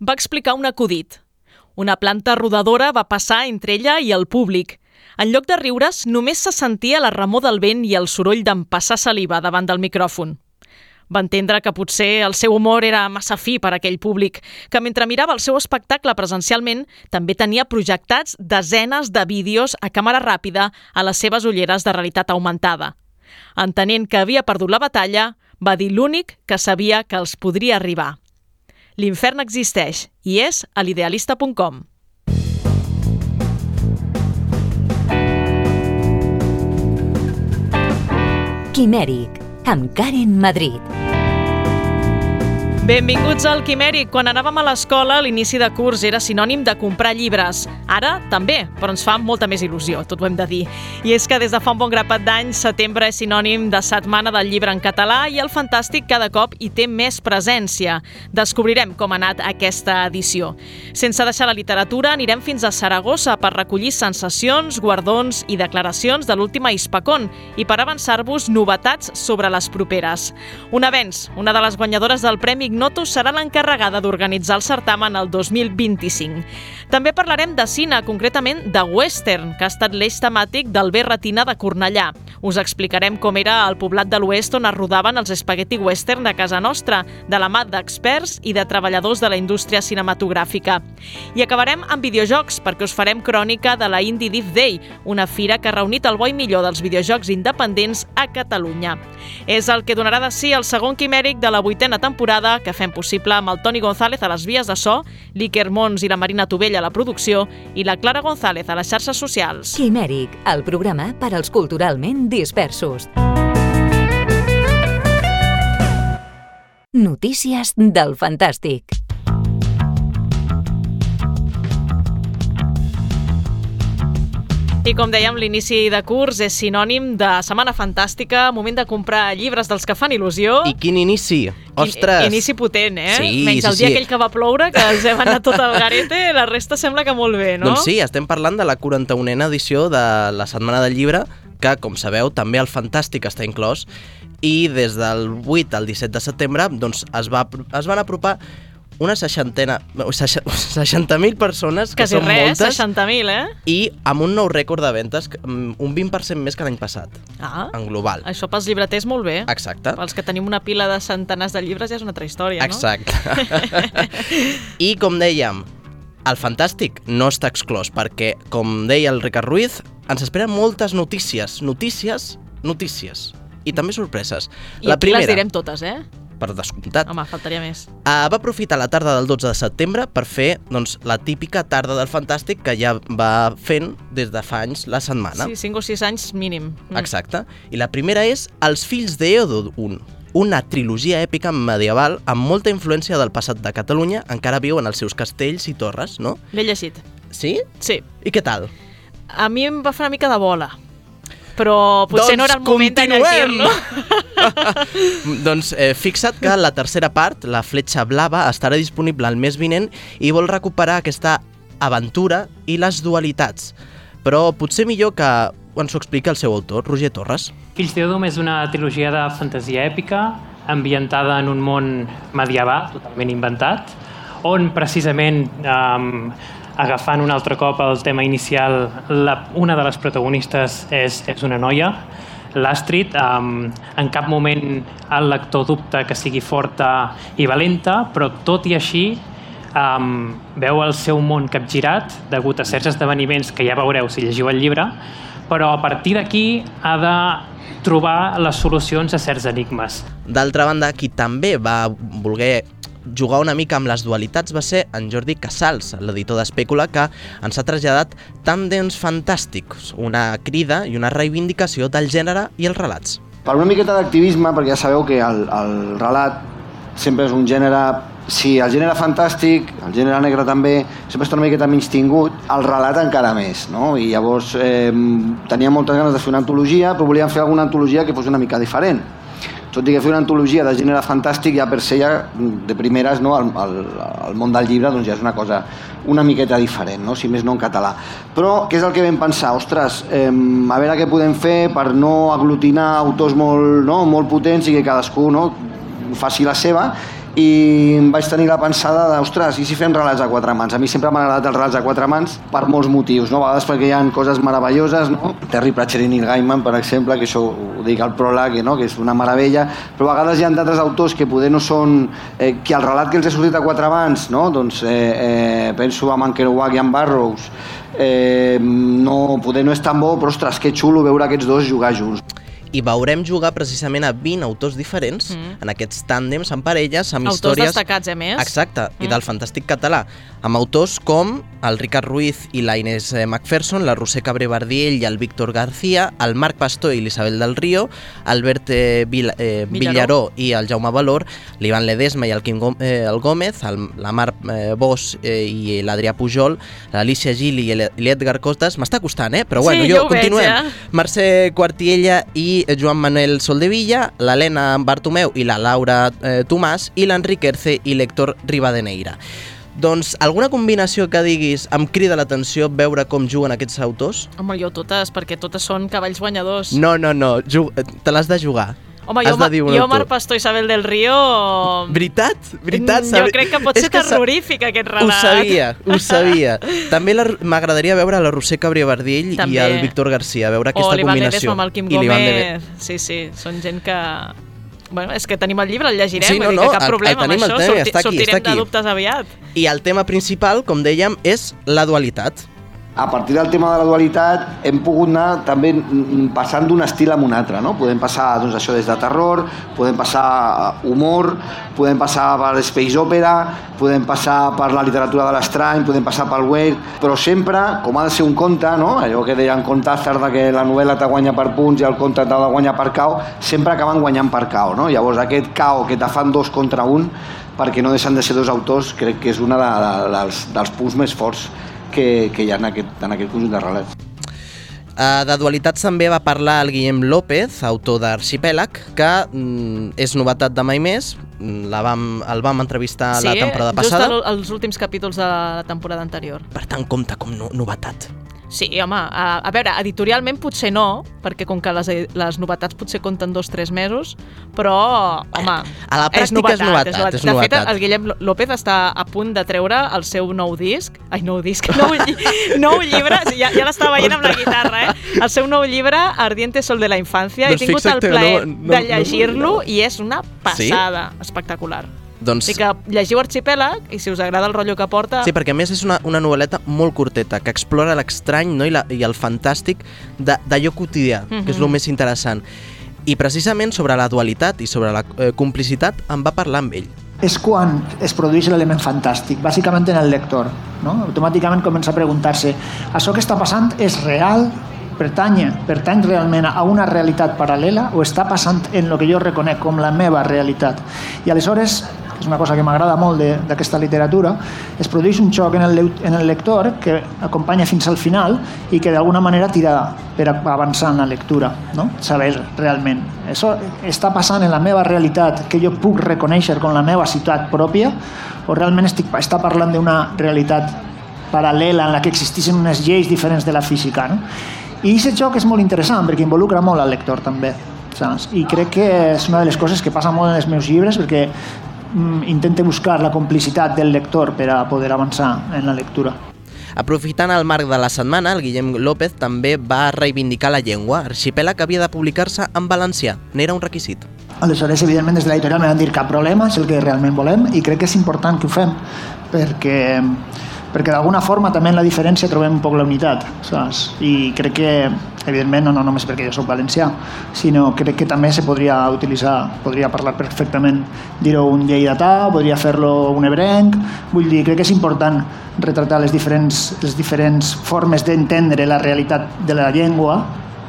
va explicar un acudit. Una planta rodadora va passar entre ella i el públic. En lloc de riure's, només se sentia la remor del vent i el soroll d'empassar saliva davant del micròfon. Va entendre que potser el seu humor era massa fi per a aquell públic, que mentre mirava el seu espectacle presencialment també tenia projectats desenes de vídeos a càmera ràpida a les seves ulleres de realitat augmentada. Entenent que havia perdut la batalla, va dir l'únic que sabia que els podria arribar. L'infern existeix i és a l'idealista.com. Quimèric, amb Karen Madrid. Benvinguts al Quimèric. Quan anàvem a l'escola, l'inici de curs era sinònim de comprar llibres. Ara també, però ens fa molta més il·lusió, tot ho hem de dir. I és que des de fa un bon grapat d'anys, setembre és sinònim de setmana del llibre en català i el Fantàstic cada cop hi té més presència. Descobrirem com ha anat aquesta edició. Sense deixar la literatura, anirem fins a Saragossa per recollir sensacions, guardons i declaracions de l'última Hispacon i per avançar-vos novetats sobre les properes. Un avenç, una de les guanyadores del Premi Ignoto serà l'encarregada d'organitzar el certamen el 2025. També parlarem de cine, concretament de western, que ha estat l'eix temàtic del B Retina de Cornellà. Us explicarem com era el poblat de l'oest on es rodaven els espagueti western de casa nostra, de la mà d'experts i de treballadors de la indústria cinematogràfica. I acabarem amb videojocs, perquè us farem crònica de la Indie Div Day, una fira que ha reunit el bo i millor dels videojocs independents a Catalunya. És el que donarà de si el segon quimèric de la vuitena temporada que fem possible amb el Toni González a les vies de so, l'Iker Mons i la Marina Tovella a la producció i la Clara González a les xarxes socials. Quimèric, el programa per als culturalment dispersos. Notícies del Fantàstic. I com dèiem, l'inici de curs és sinònim de Setmana Fantàstica, moment de comprar llibres dels que fan il·lusió. I quin inici? Ostres! Inici potent, eh? Sí, Menys sí, el dia sí. aquell que va ploure, que els hem anat tot al garete, la resta sembla que molt bé, no? Doncs sí, estem parlant de la 41a edició de la Setmana del Llibre, que, com sabeu, també el Fantàstic està inclòs, i des del 8 al 17 de setembre doncs, es, va, es van apropar una seixantena, seixa- 60.000 persones, que Quasi són res, moltes, 60.000, eh? i amb un nou rècord de ventes, mm, un 20% més que l'any passat, Ah, en global. això pels llibreters molt bé. Exacte. Pels que tenim una pila de centenars de llibres ja és una altra història, no? Exacte. I com dèiem, el Fantàstic no està exclòs perquè, com deia el Ricard Ruiz, ens esperen moltes notícies, notícies, notícies i també sorpreses. I aquí les direm totes, eh? Per descomptat, Home, faltaria més. uh, va aprofitar la tarda del 12 de setembre per fer doncs, la típica tarda del Fantàstic que ja va fent des de fa anys la setmana. Sí, 5 o 6 anys mínim. Mm. Exacte. I la primera és Els fills d'Eodo 1, una trilogia èpica medieval amb molta influència del passat de Catalunya, encara viu en els seus castells i torres, no? L'he llegit. Sí? Sí. I què tal? A mi em va fer una mica de bola. Però potser Doncs no era el moment de continuem! llegir-lo. doncs eh, fixa't que la tercera part, la fletxa blava, estarà disponible el mes vinent i vol recuperar aquesta aventura i les dualitats. Però potser millor que ens ho explica el seu autor, Roger Torres. Fills d'Eudum és una trilogia de fantasia èpica ambientada en un món medieval, totalment inventat, on precisament, um, agafant un altre cop el tema inicial, la, una de les protagonistes és, és una noia, l'Astrid. Um, en cap moment el lector dubta que sigui forta i valenta, però tot i així um, veu el seu món capgirat degut a certs esdeveniments que ja veureu si llegiu el llibre, però a partir d'aquí ha de trobar les solucions a certs enigmes. D'altra banda, qui també va voler jugar una mica amb les dualitats va ser en Jordi Casals, l'editor d'Espècula, que ens ha traslladat Tàndems Fantàstics, una crida i una reivindicació del gènere i els relats. Per una miqueta d'activisme, perquè ja sabeu que el, el relat sempre és un gènere si el gènere fantàstic, el gènere negre també, sempre està una miqueta menys tingut, el relat encara més, no? I llavors eh, tenia moltes ganes de fer una antologia, però volíem fer alguna antologia que fos una mica diferent. Tot i que fer una antologia de gènere fantàstic ja per ser ja de primeres no, el, el, el món del llibre doncs ja és una cosa una miqueta diferent, no? si més no en català. Però què és el que vam pensar? Ostres, eh, a veure què podem fer per no aglutinar autors molt, no, molt potents i que cadascú no, faci la seva i vaig tenir la pensada ostres, i si fem relats a quatre mans? A mi sempre m'ha agradat els relats a quatre mans per molts motius, no? A vegades perquè hi ha coses meravelloses, no? Terry Pratchett i Neil Gaiman, per exemple, que això ho dic al pròleg, no? que és una meravella, però a vegades hi ha d'altres autors que poder no són... Eh, que el relat que els ha sortit a quatre mans, no? Doncs eh, eh, penso en en Kerouac i en Barrows, eh, no, poder no és tan bo, però ostres, que xulo veure aquests dos jugar junts i veurem jugar precisament a 20 autors diferents mm. en aquests tàndems, amb parelles, amb autors històries... Autors destacats, a més. Exacte, mm. i del fantàstic català, amb autors com el Ricard Ruiz i la Inés eh, Macpherson, la Roser Cabré Bardiell i el Víctor García, el Marc Pastor i l'Isabel del Río, Albert eh, Vil eh, Villaró i el Jaume Valor, l'Ivan Ledesma i el Quim eh, el Gómez, el, la Mar eh, Bosch eh, i l'Adrià Pujol, l'Alicia Gili i l'Edgar Costas. M'està costant, eh? Però bueno, sí, jo, jo continuem. Veig, ja. Mercè Quartiella i Joan Manuel Soldevilla, l'Helena Bartomeu i la Laura eh, Tomàs i l'Enric Erce i l'Héctor Rivadeneira. Doncs alguna combinació que diguis em crida l'atenció veure com juguen aquests autors? Home, jo totes, perquè totes són cavalls guanyadors. No, no, no, te l'has de jugar. Home, jo, de jo Mar Pastor Isabel del Río... Veritat? Veritat? Mm, jo crec que pot ser terrorífic aquest relat. Ho sabia, ho sabia. També m'agradaria veure la Roser Cabré Bardiell També. i el Víctor Garcia, veure aquesta o combinació. O l'Ivan Ledesma amb el Quim Gómez. Sí, sí, són gent que Bueno, és que tenim el llibre, el llegirem, sí, no, no, que cap problema el, el tenim, amb això, tenim, sorti, està aquí, sortirem està aquí. de dubtes aviat. I el tema principal, com dèiem, és la dualitat a partir del tema de la dualitat hem pogut anar també passant d'un estil a un altre, no? Podem passar doncs, això des de terror, podem passar a humor, podem passar per space opera, podem passar per la literatura de l'estrany, podem passar pel weird, però sempre, com ha de ser un conte, no? allò que deien conte de que la novel·la te guanya per punts i el conte t'ha de guanyar per cau, sempre acaben guanyant per cau. No? Llavors aquest cau que te fan dos contra un, perquè no deixen de ser dos autors, crec que és un de, de, dels, dels punts més forts que, que hi ha en aquest, en aquest conjunt de relats. Uh, de dualitats també va parlar el Guillem López, autor d'Arxipèlag, que mm, és novetat de mai més, mm, la vam, el vam entrevistar sí, la temporada passada. Sí, just als últims capítols de la temporada anterior. Per tant, compta com no, novetat. Sí, home, a, a veure, editorialment potser no, perquè com que les, les novetats potser compten dos o tres mesos, però, home, a la pràctica és novetat. És novetat, és novetat. És novetat. De fet, el Guillem López està a punt de treure el seu nou disc, ai, nou disc, nou, lli nou llibre, ja, ja l'estava veient amb la guitarra, eh? El seu nou llibre, Ardiente Sol de la Infància, doncs he tingut el plaer no, no, de llegir-lo no, no, i és una passada sí? espectacular. Doncs... Sí que llegiu Arxipèlag i si us agrada el rotllo que porta... Sí, perquè a més és una, una novel·leta molt curteta, que explora l'estrany no? I, la, i el fantàstic d'allò quotidià, mm -hmm. que és el mhm. més interessant. I precisament sobre la dualitat i sobre la eh, complicitat em va parlar amb ell. És quan es produeix l'element fantàstic, bàsicament en el lector. No? Automàticament comença a preguntar-se això que està passant és real pertany, pertany realment a una realitat paral·lela o està passant en el que jo reconec com la meva realitat. I aleshores és una cosa que m'agrada molt d'aquesta literatura, es produeix un xoc en el, en el lector que acompanya fins al final i que d'alguna manera tira per avançar en la lectura, no? saber realment. Això està passant en la meva realitat que jo puc reconèixer com la meva ciutat pròpia o realment estic, està parlant d'una realitat paral·lela en la que existeixen unes lleis diferents de la física. No? I aquest joc és molt interessant perquè involucra molt al lector també saps? i crec que és una de les coses que passa molt en els meus llibres perquè Mm, intente buscar la complicitat del lector per a poder avançar en la lectura. Aprofitant el marc de la setmana, el Guillem López també va reivindicar la llengua. Arxipèlag havia de publicar-se en valencià. N'era un requisit. Aleshores, evidentment, des de l'editorial me van dir cap problema, és el que realment volem i crec que és important que ho fem perquè perquè d'alguna forma també en la diferència trobem un poc la unitat, saps? I crec que, evidentment, no, no només perquè jo sóc valencià, sinó crec que també se podria utilitzar, podria parlar perfectament, dir-ho un lleidatà, podria fer-lo un ebrenc, vull dir, crec que és important retratar les diferents, les diferents formes d'entendre la realitat de la llengua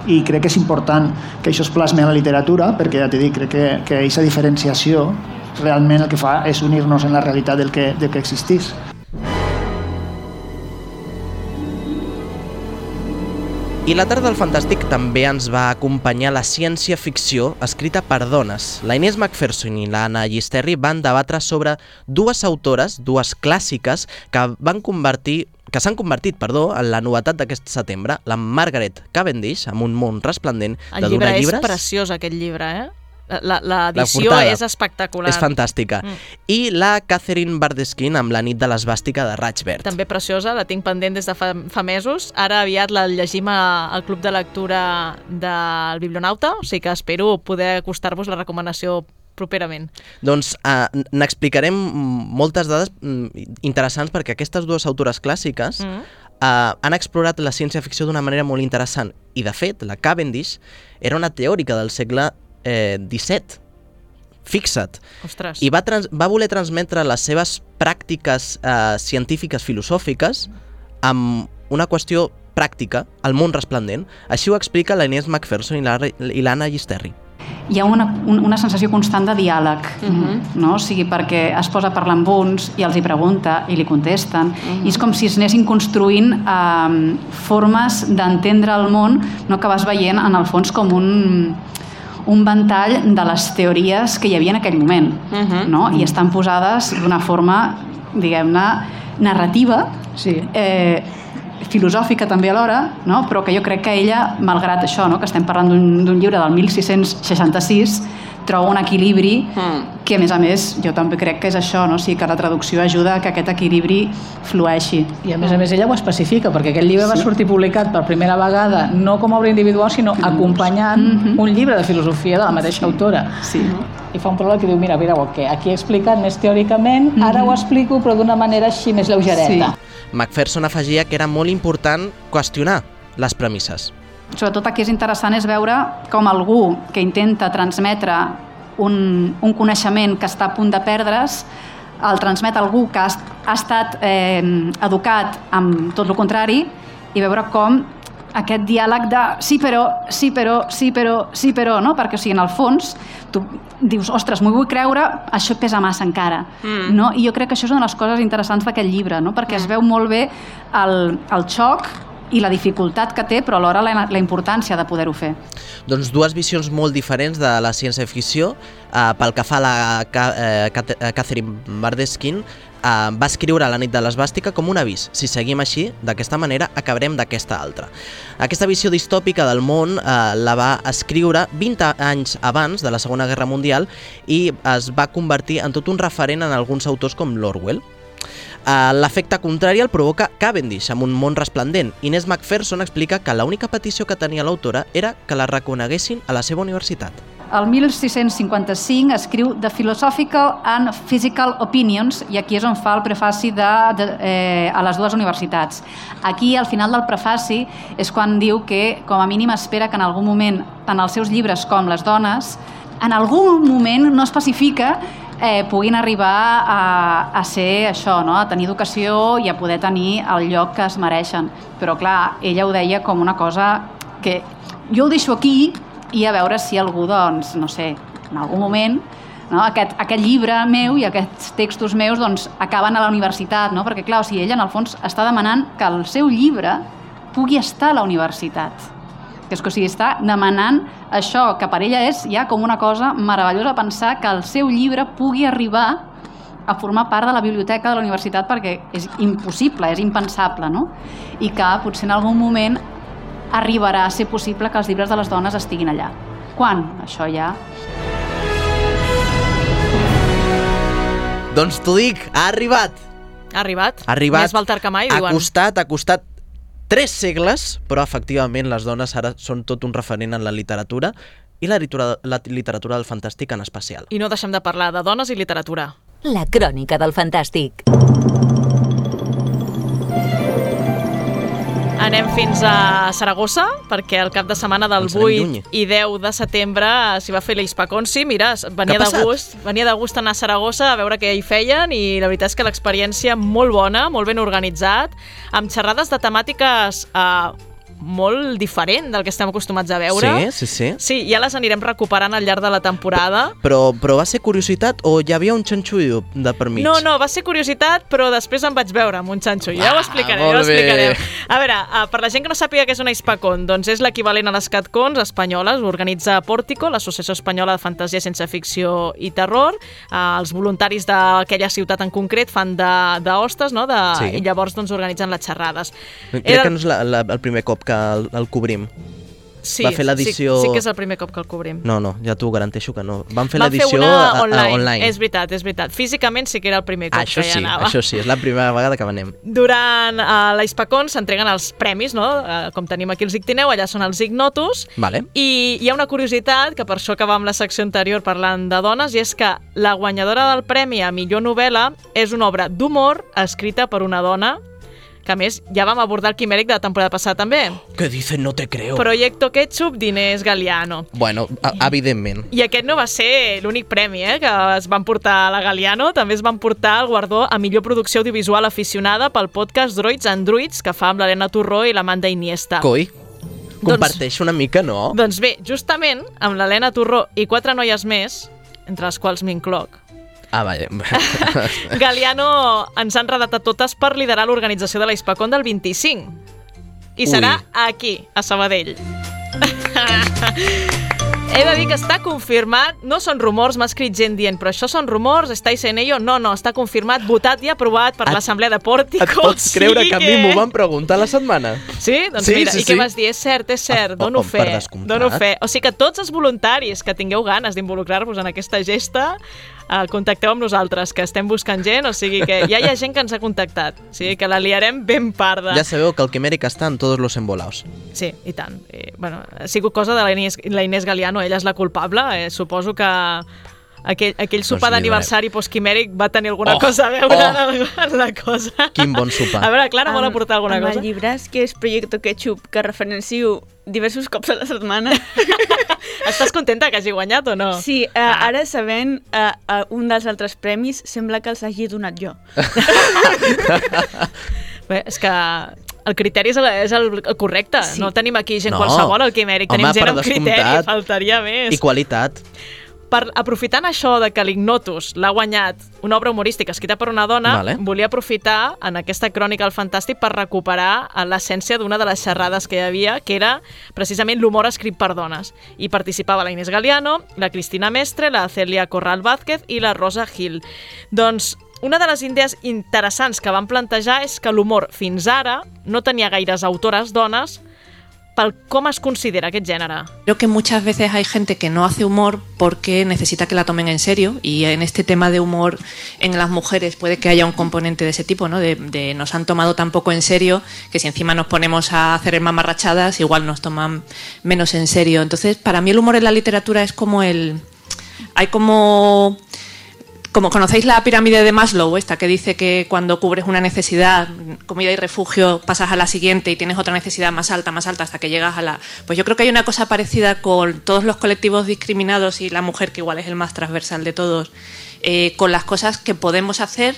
i crec que és important que això es plasmi a la literatura perquè ja t'he dit, crec que, que aquesta diferenciació realment el que fa és unir-nos en la realitat del que, del que existís. I la tarda del Fantàstic també ens va acompanyar la ciència-ficció escrita per dones. La Inés Macpherson i l'Anna Llisterri van debatre sobre dues autores, dues clàssiques, que van convertir que s'han convertit, perdó, en la novetat d'aquest setembre, la Margaret Cavendish, amb un món resplendent el de donar llibre llibres. és preciós, aquest llibre, eh? La- l'edició és espectacular. És fantàstica. Mm. I la Catherine Bardeskin amb la nit de l'esbàstica de Verd. També preciosa, la tinc pendent des de fa, fa mesos. Ara aviat la llegim a- al club de lectura del Biblionauta, o sigui que espero poder acostar-vos la recomanació properament. Doncs uh, n'explicarem moltes dades mm, interessants perquè aquestes dues autores clàssiques Mm. uh, han explorat la ciència-ficció d'una manera molt interessant. I, de fet, la Cavendish era una teòrica del segle eh, XVII. Fixa't. Ostres. I va, trans va voler transmetre les seves pràctiques eh, científiques filosòfiques amb una qüestió pràctica al món resplendent. Així ho explica la Inés McPherson i la- i l'Anna Gisterri. hi ha una, un- una sensació constant de diàleg, no? o sigui, perquè es posa a parlar amb uns i els hi pregunta i li contesten, i és com si es anessin construint eh, formes d'entendre el món no, que vas veient en el fons com un, un ventall de les teories que hi havia en aquell moment, no? i estan posades d'una forma, diguem-ne, narrativa, Sí. eh, filosòfica també alhora, no? però que jo crec que ella, malgrat això, no? que estem parlant d'un llibre del 1666, troba un equilibri Mm. que, a més a més, jo també crec que és això, no? o sigui, que la traducció ajuda a que aquest equilibri flueixi. I a més a més ella ho especifica, perquè aquest llibre va sortir publicat per primera vegada no com a obra individual, sinó acompanyant Mhm. un llibre de filosofia de la mateixa autora. Sí. I fa un pròleg que diu, mira, mireu, que aquí he explicat més teòricament, ara ho explico però d'una manera així més lleugereta. McPherson afegia que era molt important qüestionar les premisses. Sobretot aquí és interessant és veure com algú que intenta transmetre un, un coneixement que està a punt de perdre's el transmet a algú que ha, ha estat eh, educat amb tot el contrari i veure com aquest diàleg de sí però, sí però, sí però, sí però, no? perquè o sigui, en el fons tu dius, ostres, m'ho vull creure, això pesa massa encara. Mm. No? I jo crec que això és una de les coses interessants d'aquest llibre, no? perquè es veu molt bé el, el xoc i la dificultat que té, però alhora la, la importància de poder-ho fer. Doncs dues visions molt diferents de la ciència-ficció. Uh, pel que fa a la eh, eh, Catherine Bardeskin, uh, va escriure La nit de l'esbàstica com un avís. Si seguim així, d'aquesta manera, acabarem d'aquesta altra. Aquesta visió distòpica del món uh, la va escriure 20 anys abans de la Segona Guerra Mundial i es va convertir en tot un referent en alguns autors com l'Orwell. Uh, L'efecte contrari el provoca Cavendish, amb un món resplendent. Inés McPherson explica que l'única petició que tenia l'autora era que la reconeguessin a la seva universitat. El 1655 escriu The Philosophical and Physical Opinions i aquí és on fa el prefaci de, de, eh, a les dues universitats. Aquí, al final del prefaci, és quan diu que, com a mínim, espera que en algun moment, tant els seus llibres com les dones, en algun moment no especifica eh, puguin arribar a, a ser això, no? a tenir educació i a poder tenir el lloc que es mereixen. Però clar, ella ho deia com una cosa que jo ho deixo aquí i a veure si algú, doncs, no sé, en algun moment no? aquest, aquest llibre meu i aquests textos meus doncs, acaben a la universitat, no? perquè clar, o sigui, ella en el fons està demanant que el seu llibre pugui estar a la universitat que és que o sigui, està demanant això, que per ella és ja com una cosa meravellosa pensar que el seu llibre pugui arribar a formar part de la biblioteca de la universitat perquè és impossible, és impensable, no? I que potser en algun moment arribarà a ser possible que els llibres de les dones estiguin allà. Quan? Això ja... Doncs t'ho dic, ha arribat! Ha arribat. Ha arribat. Més val tard que mai, ha diuen. costat, ha costat tres segles, però efectivament les dones ara són tot un referent en la literatura i la literatura, la literatura del fantàstic en especial. I no deixem de parlar de dones i literatura. La crònica del fantàstic. Anem fins a Saragossa, perquè el cap de setmana del Ens anem 8 lluny. i 10 de setembre s'hi va fer l'Hispaconsi. Mira, venia de gust, venia de gust anar a Saragossa a veure què hi feien i la veritat és que l'experiència molt bona, molt ben organitzat, amb xerrades de temàtiques eh, molt diferent del que estem acostumats a veure. Sí, sí, sí. Sí, ja les anirem recuperant al llarg de la temporada. Però, però va ser curiositat o hi havia un xanxullo de per mig? No, no, va ser curiositat, però després em vaig veure amb un xanxo. Ja ho Ah, explicaré, ja ho explicaré. bé. A veure, eh, per la gent que no sàpiga què és una Hispacon, doncs és l'equivalent a les CatCons espanyoles. Ho organitza Pórtico, l'Associació Espanyola de Fantasia Sense Ficció i Terror. Eh, els voluntaris d'aquella ciutat en concret fan d'hostes, no? De, Sí. I llavors doncs, organitzen les xerrades. Crec Era- que no és la, la, el primer cop que el, el cobrim. Sí, va fer l'edició... Sí, sí que és el primer cop que el cobrim. No, no, ja t'ho garanteixo que no. Van fer l'edició una a- a- online. online. És veritat, és veritat. Físicament sí que era el primer cop Això que hi sí, anava. això sí, és la primera vegada que venem. Durant uh, l'Hispacon s'entreguen els premis, no? Uh, com tenim aquí els Ictineu, allà són els Ignotus, Vale. i hi ha una curiositat, que per això acabàvem la secció anterior parlant de dones, i és que la guanyadora del premi a millor novel·la és una obra d'humor escrita per una dona, que a més ja vam abordar el quimèric de la temporada passada també. Què dicen? No te creo. Proyecto Ketchup d'Inés Galiano. Bueno, a- evidentment. I aquest no va ser l'únic premi eh, que es van portar a la Galiano, també es van portar el guardó a millor producció audiovisual aficionada pel podcast Droids and Druids que fa amb l'Helena Torró i l'Amanda Iniesta. Coi, comparteix una mica, no? Doncs bé, justament amb l'Helena Torró i quatre noies més, entre les quals m'incloc, Ah, vaja. Galiano ens han redat a totes per liderar l'organització de l'Hispacon del 25. I serà Ui. aquí, a Sabadell. He de dir que està confirmat, no són rumors, m'ha escrit gent dient, però això són rumors, estáis en ello? No, no, està confirmat, votat i aprovat per l'Assemblea de Pòrtico. Et pots creure que a mi m'ho van... preguntar la setmana? Sí? Doncs Sí, mira, sí, i què sí. vas dir? És cert, és cert, Ah, dono oh, fe, dono fe. O sigui que tots els voluntaris que tingueu ganes d'involucrar-vos en aquesta gesta, eh, contacteu amb nosaltres, que estem buscant gent, o sigui que ja hi ha gent que ens ha contactat, o sigui que la liarem ben parda. Ja sabeu que el quimèric està en tots los embolaos. Sí, i tant. I, bueno, ha sigut cosa de la Inés, la Inés Galiano, ella és la culpable, eh, suposo que aquell, aquell sopar li d'aniversari postquimèric va tenir alguna Oh, cosa a veure oh. en la cosa. Quin bon sopar. A veure, Clara, vol aportar alguna amb cosa? el llibres que és Proyecto Ketchup, que referencio diversos cops a la setmana. Estàs contenta que hagi guanyat o no? Sí, uh, Ah. ara sabent uh, uh, un dels altres premis, sembla que els hagi donat jo. Bé, és que el criteri és el, és el, el correcte. Sí. No tenim aquí gent No. qualsevol al quimèric, Home, tenim gent per amb criteri, descomptat. faltaria més. I qualitat. Per, aprofitant això de que l'Ignotus l'ha guanyat una obra humorística escrita per una dona, Vale. volia aprofitar en aquesta crònica al Fantàstic per recuperar eh, l'essència d'una de les xerrades que hi havia, que era precisament l'humor escrit per dones. I participava la Inés Galiano, la Cristina Mestre, la Celia Corral Vázquez i la Rosa Gil. Doncs una de les idees interessants que van plantejar és que l'humor fins ara no tenia gaires autores dones pel com considera aquest gènere. Creo que muchas veces hay gente que no hace humor porque necesita que la tomen en serio y en este tema de humor en las mujeres puede que haya un componente de ese tipo, ¿no? De, de nos han tomado tan poco en serio que si encima nos ponemos a hacer mamarrachadas igual nos toman menos en serio. Entonces, para mí el humor en la literatura es como el... Hay como como conocéis la pirámide de Maslow, esta que dice que cuando cubres una necesidad, comida y refugio, pasas a la siguiente y tienes otra necesidad más alta, más alta, hasta que llegas a la... Pues yo creo que hay una cosa parecida con todos los colectivos discriminados y la mujer, que igual es el más transversal de todos, eh, con las cosas que podemos hacer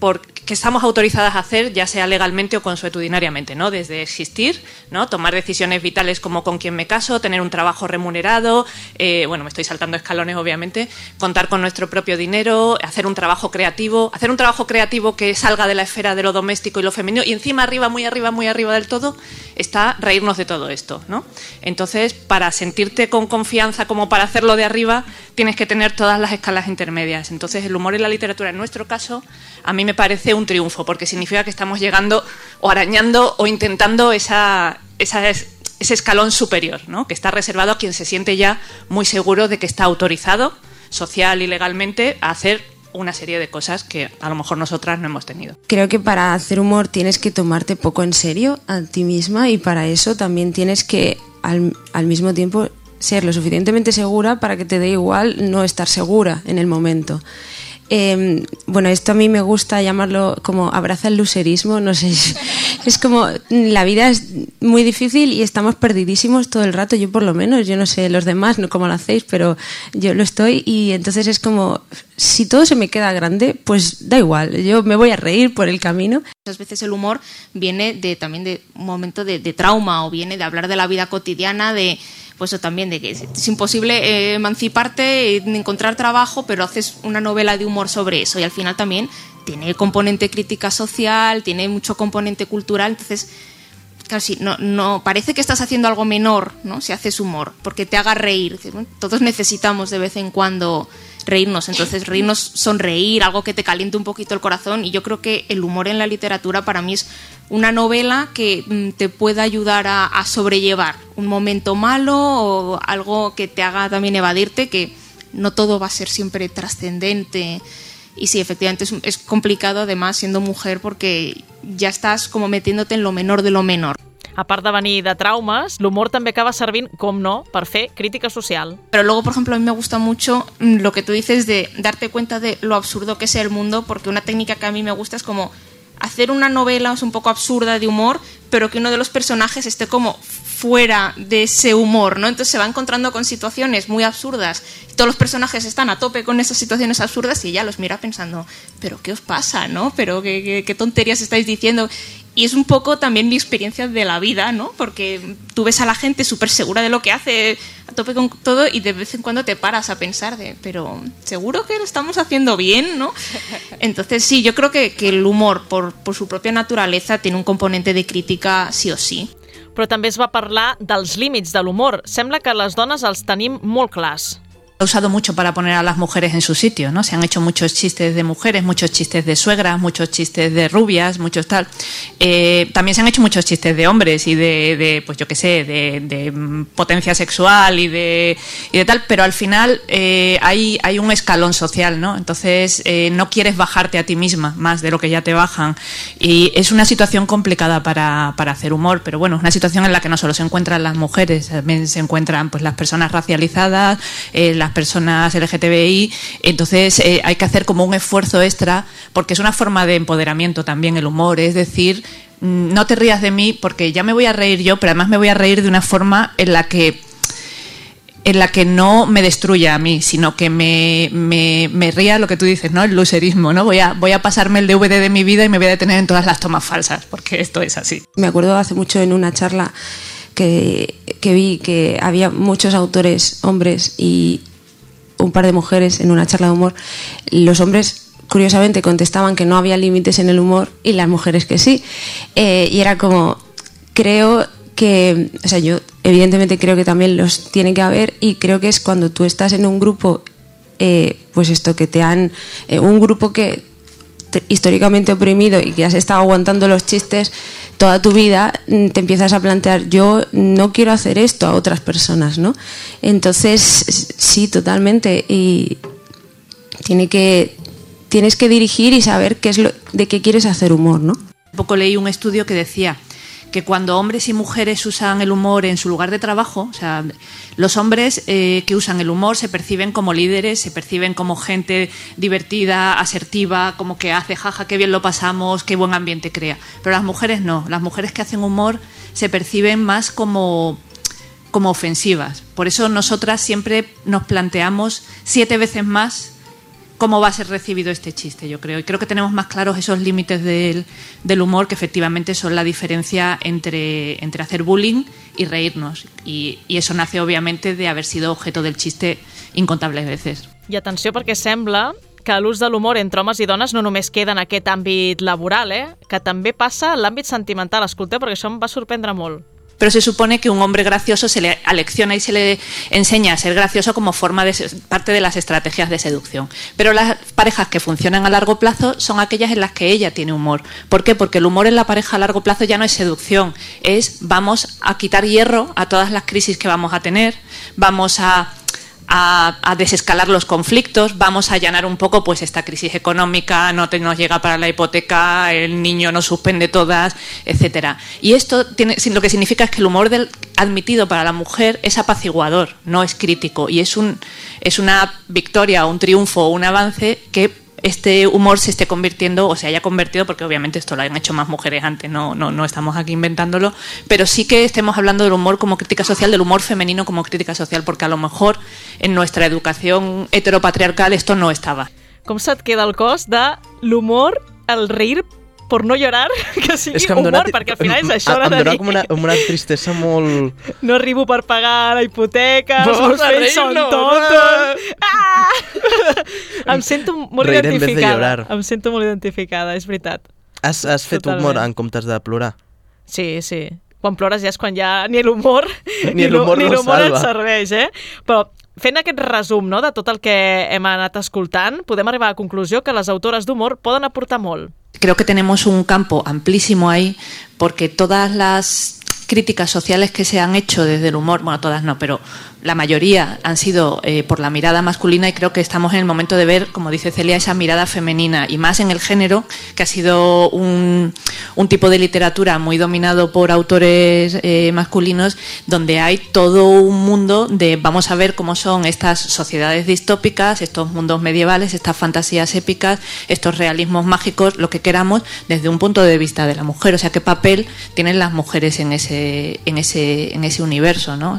porque estamos autorizadas a hacer, ya sea legalmente o consuetudinariamente, ¿no? Desde existir, ¿no? Tomar decisiones vitales como con quién me caso, tener un trabajo remunerado, eh, bueno, me estoy saltando escalones, obviamente, contar con nuestro propio dinero, hacer un trabajo creativo, hacer un trabajo creativo que salga de la esfera de lo doméstico y lo femenino, y encima arriba, muy arriba, muy arriba del todo, está reírnos de todo esto, ¿no? Entonces, para sentirte con confianza como para hacerlo de arriba, tienes que tener todas las escalas intermedias. Entonces, el humor en la literatura, en nuestro caso, a mí me parece un triunfo, porque significa que estamos llegando o arañando o intentando ese escalón superior, ¿no? que está reservado a quien se siente ya muy seguro de que está autorizado, social y legalmente, a hacer una serie de cosas que a lo mejor nosotras no hemos tenido. Creo que para hacer humor tienes que tomarte poco en serio a ti misma y para eso también tienes que al mismo tiempo ser lo suficientemente segura para que te dé igual no estar segura en el momento. Eh, bueno, esto a mí me gusta llamarlo como abraza el luserismo, no sé, es, es como la vida es muy difícil y estamos perdidísimos todo el rato, yo por lo menos, yo no sé los demás, no cómo lo hacéis, pero yo lo estoy y entonces es como, si todo se me queda grande, pues da igual, yo me voy a reír por el camino. Muchas veces el humor viene de, también de un momento de, de trauma o viene de hablar de la vida cotidiana, de pues también de que es, es imposible eh, emanciparte, encontrar trabajo, pero haces una novela de humor sobre eso y al final también tiene componente crítica social, tiene mucho componente cultural, entonces sí, no, no, parece que estás haciendo algo menor, ¿no? Si haces humor, porque te haga reír. Todos necesitamos de vez en cuando reírnos. Entonces, reírnos, sonreír, algo que te caliente un poquito el corazón. Y yo creo que el humor en la literatura para mí es una novela que mm, te pueda ayudar a, sobrellevar un momento malo o algo que te haga también evadirte, que no todo va a ser siempre trascendente. Y sí, efectivamente es complicado además siendo mujer porque ya estás como metiéndote en lo menor de lo menor. A part de venir de traumes, l'humor també acaba servint, com no, per crítica social. Pero luego, por ejemplo, a mí me gusta mucho mm, lo que tú dices de darte cuenta de lo absurdo que es el mundo, porque una técnica que a mí me gusta es como hacer una novela un poco absurda de humor, pero que uno de los personajes esté como fuera de ese humor, ¿no? Entonces se va encontrando con situaciones muy absurdas. Todos los personajes están a tope con esas situaciones absurdas y ella los mira pensando, pero ¿qué os pasa, no? Pero qué, qué, qué tonterías estáis diciendo. Y es un poco también mi experiencia de la vida, ¿no? Porque tú ves a la gente súper segura de lo que hace, a tope con todo, y de vez en cuando te paras a pensar de, pero ¿seguro que lo estamos haciendo bien, no? Entonces sí, yo creo que, que el humor, por, por su propia naturaleza, tiene un componente de crítica sí o sí. Però també es va parlar dels límits de l'humor. Sembla que les dones els tenim molt clars. Ha usado mucho para poner a las mujeres en su sitio, ¿no? Se han hecho muchos chistes de mujeres, muchos chistes de suegras, muchos chistes de rubias, muchos tal. Eh, también se han hecho muchos chistes de hombres y de, pues yo qué sé, de, mm, potencia sexual y de, y de tal, pero al final eh, hay, hay un escalón social, ¿no? Entonces eh, no quieres bajarte a ti misma más de lo que ya te bajan. Y es una situación complicada para, para hacer humor, pero bueno, es una situación en la que no solo se encuentran las mujeres, también se encuentran pues las personas racializadas, eh, personas LGTBI, entonces eh, hay que hacer como un esfuerzo extra porque es una forma de empoderamiento también el humor, es decir, mm, no te rías de mí porque ya me voy a reír yo, pero además me voy a reír de una forma en la que en la que no me destruya a mí, sino que me, me, me ría lo que tú dices, ¿no? El lucerismo, ¿no? Voy a, voy a pasarme el DVD de mi vida y me voy a detener en todas las tomas falsas, porque esto es así. Me acuerdo hace mucho en una charla que, que vi que había muchos autores hombres y un par de mujeres en una charla de humor. Los hombres curiosamente contestaban que no había límites en el humor y las mujeres que sí. Eh, y era como, creo que, o sea, yo evidentemente creo que también los tiene que haber y creo que es cuando tú estás en un grupo, eh, pues esto que te han, eh, un grupo que históricamente oprimido y que has estado aguantando los chistes toda tu vida, mm, te empiezas a plantear, yo no quiero hacer esto a otras personas, ¿no? Entonces, sí, totalmente. Y tiene que, tienes que dirigir y saber qué es lo, de qué quieres hacer humor, ¿no? Un poco leí un estudio que decía que cuando hombres y mujeres usan el humor en su lugar de trabajo, o sea, los hombres eh, que usan el humor se perciben como líderes, se perciben como gente divertida, asertiva, como que hace jaja, qué bien lo pasamos, qué buen ambiente crea. Pero las mujeres no, las mujeres que hacen humor se perciben más como como ofensivas. Por eso nosotras siempre nos planteamos siete veces más cómo va a ser recibido este chiste, yo creo. Y creo que tenemos más claros esos límites del, del humor que efectivamente son la diferencia entre, entre hacer bullying y reírnos. Y, y eso nace obviamente de haber sido objeto del chiste incontables veces. I atenció perquè sembla que l'ús de l'humor entre homes i dones no només queda en aquest àmbit laboral, eh? que també passa en l'àmbit sentimental. Escolteu, perquè això em va sorprendre molt. Pero se supone que un hombre gracioso se le alecciona y se le enseña a ser gracioso como forma de parte de las estrategias de seducción. Pero las parejas que funcionan a largo plazo son aquellas en las que ella tiene humor. ¿Por qué? Porque el humor en la pareja a largo plazo ya no es seducción, es vamos a quitar hierro a todas las crisis que vamos a tener, vamos a a, desescalar los conflictos, vamos a allanar un poco pues esta crisis económica, no te, nos llega para la hipoteca, el niño nos suspende todas, etcétera. Y esto tiene, lo que significa es que el humor del, admitido para la mujer es apaciguador, no es crítico y es un es una victoria, un triunfo, un avance que este humor se esté convirtiendo o se haya convertido, porque obviamente esto lo han hecho más mujeres antes, no, no, no estamos aquí inventándolo, pero sí que estemos hablando del humor como crítica social, del humor femenino como crítica social, porque a lo mejor en nuestra educación heteropatriarcal esto no estaba. Com se't queda el cos de l'humor, el reír por no llorar, que sigui És que humor, dona, perquè al final és això, em, de em dona com una, una tristesa molt... no arribo per pagar la hipoteca, els Vamos meus fills són reírnos. tontos... Ah! em sento molt de identificada. Em sento molt identificada, és veritat. Has, has fet Totalment. humor en comptes de plorar? Sí, sí. quan plores ja és quan ja ni l'humor Ni l'humor ni no et serveix, eh? Però fent aquest resum no, de tot el que hem anat escoltant, podem arribar a la conclusió que les autores d'humor poden aportar molt. Creo que tenemos un campo amplísimo ahí porque todas las críticas sociales que se han hecho desde el humor, bueno, todas no, pero la mayoría han sido eh, por la mirada masculina y creo que estamos en el momento de ver, como dice Celia, esa mirada femenina y más en el género, que ha sido un, un tipo de literatura muy dominado por autores eh, masculinos, donde hay todo un mundo de vamos a ver cómo son estas sociedades distópicas, estos mundos medievales, estas fantasías épicas, estos realismos mágicos, lo que queramos, desde un punto de vista de la mujer. O sea, qué papel tienen las mujeres en ese, en ese, en ese universo, ¿no?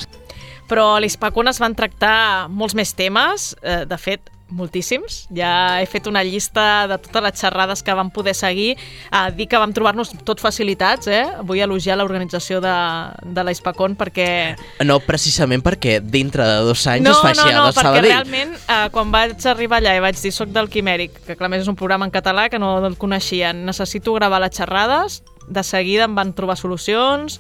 Però a l'Hispacón es van tractar molts més temes, eh, de fet, moltíssims. Ja he fet una llista de totes les xerrades que vam poder seguir. A dir que vam trobar-nos tot facilitats, eh? Vull elogiar l'organització de, de l'Hispacón perquè... No, precisament perquè dintre de dos anys no, es fa així no, no, a perquè Sabadell. realment eh, quan vaig arribar allà i vaig dir soc del Quimèric, que clar, més és un programa en català que no el coneixien, necessito gravar les xerrades, de seguida em van trobar solucions,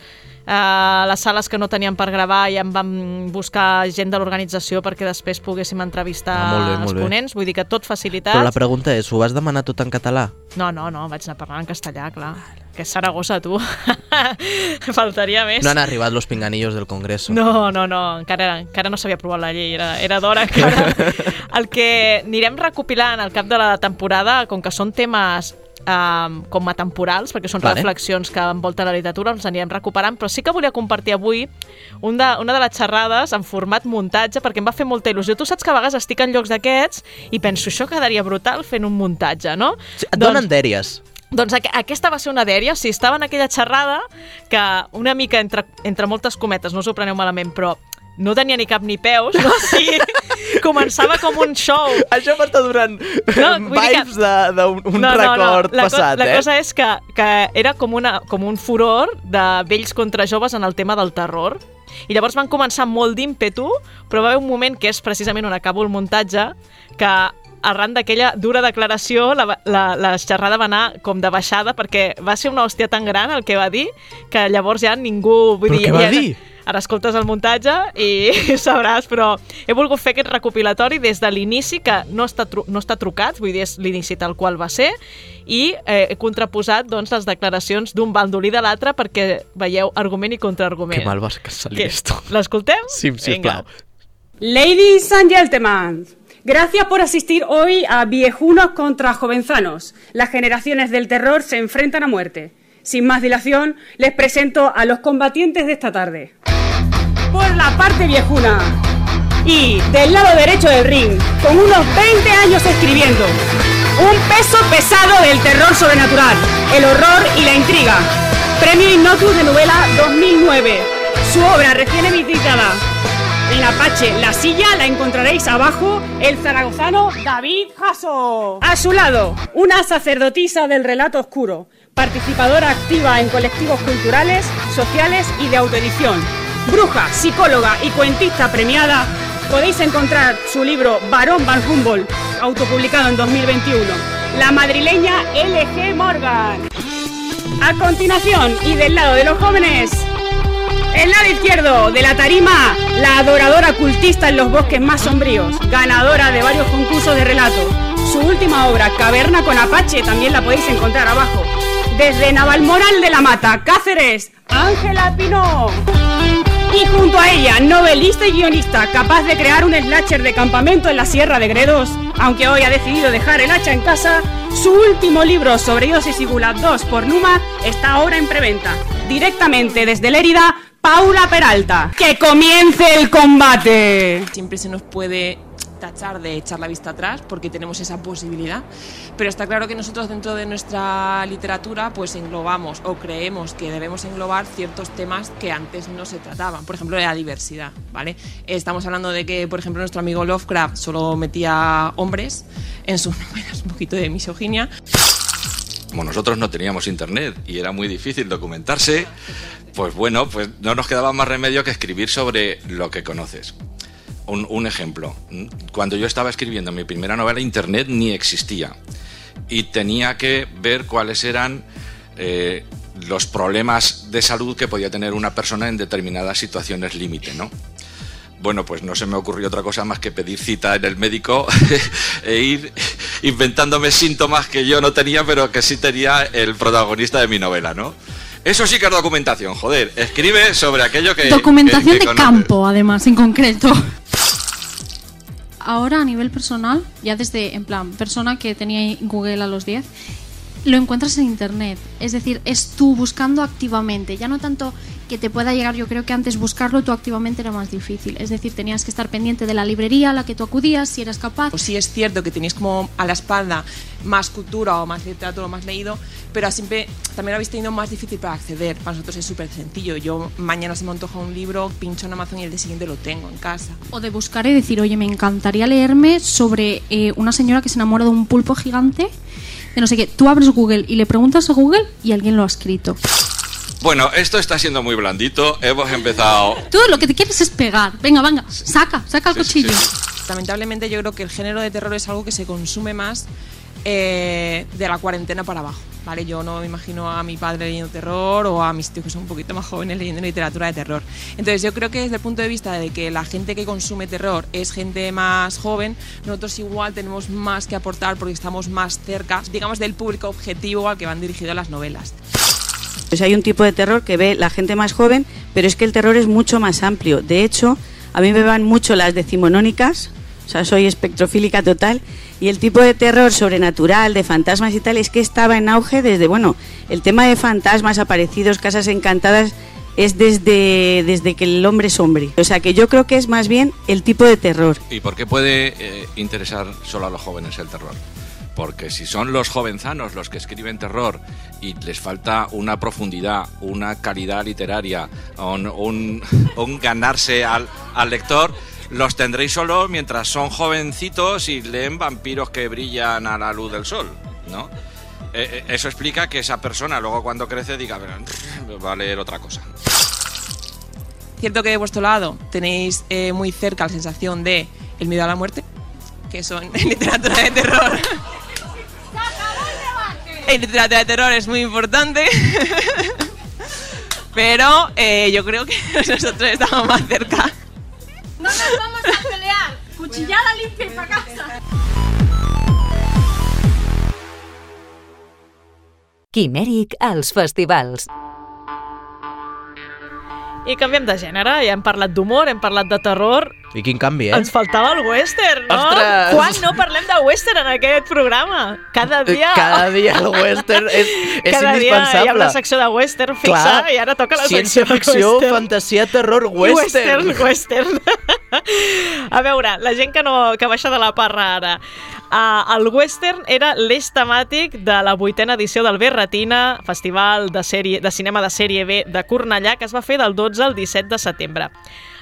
Uh, les sales que no teníem per gravar ja em vam buscar gent de l'organització perquè després poguéssim entrevistar Ah, molt bé, els molt bé. ponents, vull dir que tot facilitat. Però la pregunta és, ho vas demanar tot en català? No, no, no, vaig anar parlant en castellà, clar. Que és Saragossa, tu. Faltaria més. No han arribat los pinganillos del Congreso. No, no, no, encara, encara no s'havia aprovat la llei, era, era d'hora encara. El que anirem recopilant al cap de la temporada, com que són temes um, com atemporals, perquè són Vale. reflexions que envolten la literatura, els anirem recuperant, però sí que volia compartir avui un de, una de les xerrades en format muntatge, perquè em va fer molta il·lusió. Tu saps que a vegades estic en llocs d'aquests i penso, això quedaria brutal fent un muntatge, no? Sí, et donen dèries. Doncs aqu aquesta va ser una dèria, o sigui, estava en aquella xerrada que una mica entre, entre moltes cometes, no us ho preneu malament, però no tenia ni cap ni peus, no? Sigui, començava com un show. Això m'està donant vull dir que- vibes d'un un record la passat, la eh? cosa és que, que era com, una, com un furor de vells contra joves en el tema del terror. I llavors van començar molt d'ímpetu, però va haver un moment que és precisament on acabo el muntatge, que arran d'aquella dura declaració la, la, la xerrada va anar com de baixada perquè va ser una hòstia tan gran el que va dir que llavors ja ningú... Vull Però dir, què va ja, dir? Ara escoltes el muntatge i sabràs, però he volgut fer aquest recopilatori des de l'inici, que no està, no està trucat, vull dir, és l'inici tal qual va ser, i eh, he contraposat doncs, les declaracions d'un bandolí de l'altre perquè veieu argument i contraargument. Que mal vas que salir esto. L'escoltem? Sí, sisplau. Ladies and gentlemen, gracias por asistir hoy a Viejunos contra Jovenzanos. Las generaciones del terror se enfrentan a muerte. Sin más dilación, les presento a los combatientes de esta tarde. Por la parte viejuna y del lado derecho del ring, con unos 20 años escribiendo, un peso pesado del terror sobrenatural, el horror y la intriga. Premio Innotus de novela 2009. Su obra recién editada en Apache, la silla la encontraréis abajo, el zaragozano David Jasso. A su lado, una sacerdotisa del relato oscuro, participadora activa en colectivos culturales, sociales y de autoedición. Bruja, psicóloga y cuentista premiada, podéis encontrar su libro Barón Van Humboldt, autopublicado en 2021. La madrileña LG Morgan. A continuación, y del lado de los jóvenes, el lado izquierdo de la tarima, la adoradora cultista en los bosques más sombríos, ganadora de varios concursos de relato. Su última obra, Caverna con Apache, también la podéis encontrar abajo. Desde Navalmoral de la Mata, Cáceres, Ángela Pinó. Y junto a ella, novelista y guionista, capaz de crear un slasher de campamento en la Sierra de Gredos, aunque hoy ha decidido dejar el hacha en casa, su último libro sobre Iosis y Gula 2 por Numa está ahora en preventa. Directamente desde Lérida, Paula Peralta. ¡Que comience el combate! Siempre se nos puede tachar de echar la vista atrás porque tenemos esa posibilidad, pero está claro que nosotros dentro de nuestra literatura pues englobamos o creemos que debemos englobar ciertos temas que antes no se trataban, por ejemplo la diversidad, ¿vale? Estamos hablando de que, por ejemplo, nuestro amigo Lovecraft solo metía hombres en sus novelas, un poquito de misoginia, Como nosotros no teníamos internet y era muy difícil documentarse, pues bueno, pues no nos quedaba más remedio que escribir sobre lo que conoces. Un, un ejemplo, cuando yo estaba escribiendo mi primera novela, internet ni existía y tenía que ver cuáles eran eh, los problemas de salud que podía tener una persona en determinadas situaciones límite, ¿no? Bueno, pues no se me ocurrió otra cosa más que pedir cita en el médico e ir inventándome síntomas que yo no tenía, pero que sí tenía el protagonista de mi novela, ¿no? Eso sí que es documentación, joder. Escribe sobre aquello que. Documentación que- que de conoces. campo, además, en concreto. Ahora, a nivel personal, ya desde, en plan, persona que tenía Google a los 10, lo encuentras en Internet. Es decir, es tú buscando activamente. Ya no tanto que te pueda llegar, yo creo que antes buscarlo tú activamente era más difícil. Es decir, tenías que estar pendiente de la librería a la que tú acudías, si eras capaz. Pues sí es cierto que tenéis como a la espalda más cultura o más literatura o más leído, pero siempre también lo habéis tenido más difícil para acceder. Para nosotros es súper sencillo. Yo mañana se me antoja un libro, pincho en Amazon y el día siguiente lo tengo en casa. O de buscar y decir, oye, me encantaría leerme sobre eh, una señora que se enamora de un pulpo gigante, de no sé qué. Tú abres Google y le preguntas a Google y alguien lo ha escrito. Bueno, esto está siendo muy blandito. Hemos empezado. Tú lo que te quieres es pegar. Venga, venga, saca, saca el cuchillo. Lamentablemente yo creo que el género de terror es algo que se consume más eh, de la cuarentena para abajo. ¿vale? Yo no me imagino a mi padre leyendo terror o a mis tíos que son un poquito más jóvenes leyendo literatura de terror. Entonces yo creo que desde el punto de vista de que la gente que consume terror es gente más joven, nosotros igual tenemos más que aportar porque estamos más cerca, digamos, del público objetivo al que van dirigidas las novelas. Pues hay un tipo de terror que ve la gente más joven, pero es que el terror es mucho más amplio. De hecho, a mí me van mucho las decimonónicas, o sea, soy espectrofílica total, y el tipo de terror sobrenatural, de fantasmas y tal, es que estaba en auge desde, bueno, el tema de fantasmas, aparecidos, casas encantadas, es desde, desde que el hombre es hombre. O sea, que yo creo que es más bien el tipo de terror. ¿Y por qué puede eh, interesar solo a los jóvenes el terror? Porque si son los jovenzanos los que escriben terror y les falta una profundidad, una calidad literaria, un, un- ganarse al, lector, los tendréis solo mientras son jovencitos y leen vampiros que brillan a la luz del sol, ¿no? Eh, eh, eso explica que esa persona luego cuando crece diga, "Pero, va a leer otra cosa. Cierto que de vuestro lado tenéis eh, muy cerca la sensación de el miedo a la muerte, que son en literatura de terror. De terror es muy importante. Pero eh, yo creo que nosotros estamos más cerca. No nos vamos a pelear. Cuchillada limpia y para casa. Quimèric als festivals. I canviem de gènere, ja hem parlat d'humor, hem parlat de terror, I quin canvi, eh? ens faltava el western, no? Ostres! Quan no parlem de western en aquest programa? Cada dia... Cada dia el western és, és Cada dia indispensable. hi ha una secció de western fixa Clar, i ara toca la ciència secció ficció, western. fantasia, terror, western. Western, western. A veure, la gent que, no, que baixa de la parra ara. Uh, el western era l'eix temàtic de la vuitena edició del Berretina, festival de, sèrie, de cinema de sèrie B de Cornellà, que es va fer del 12 al 17 de setembre.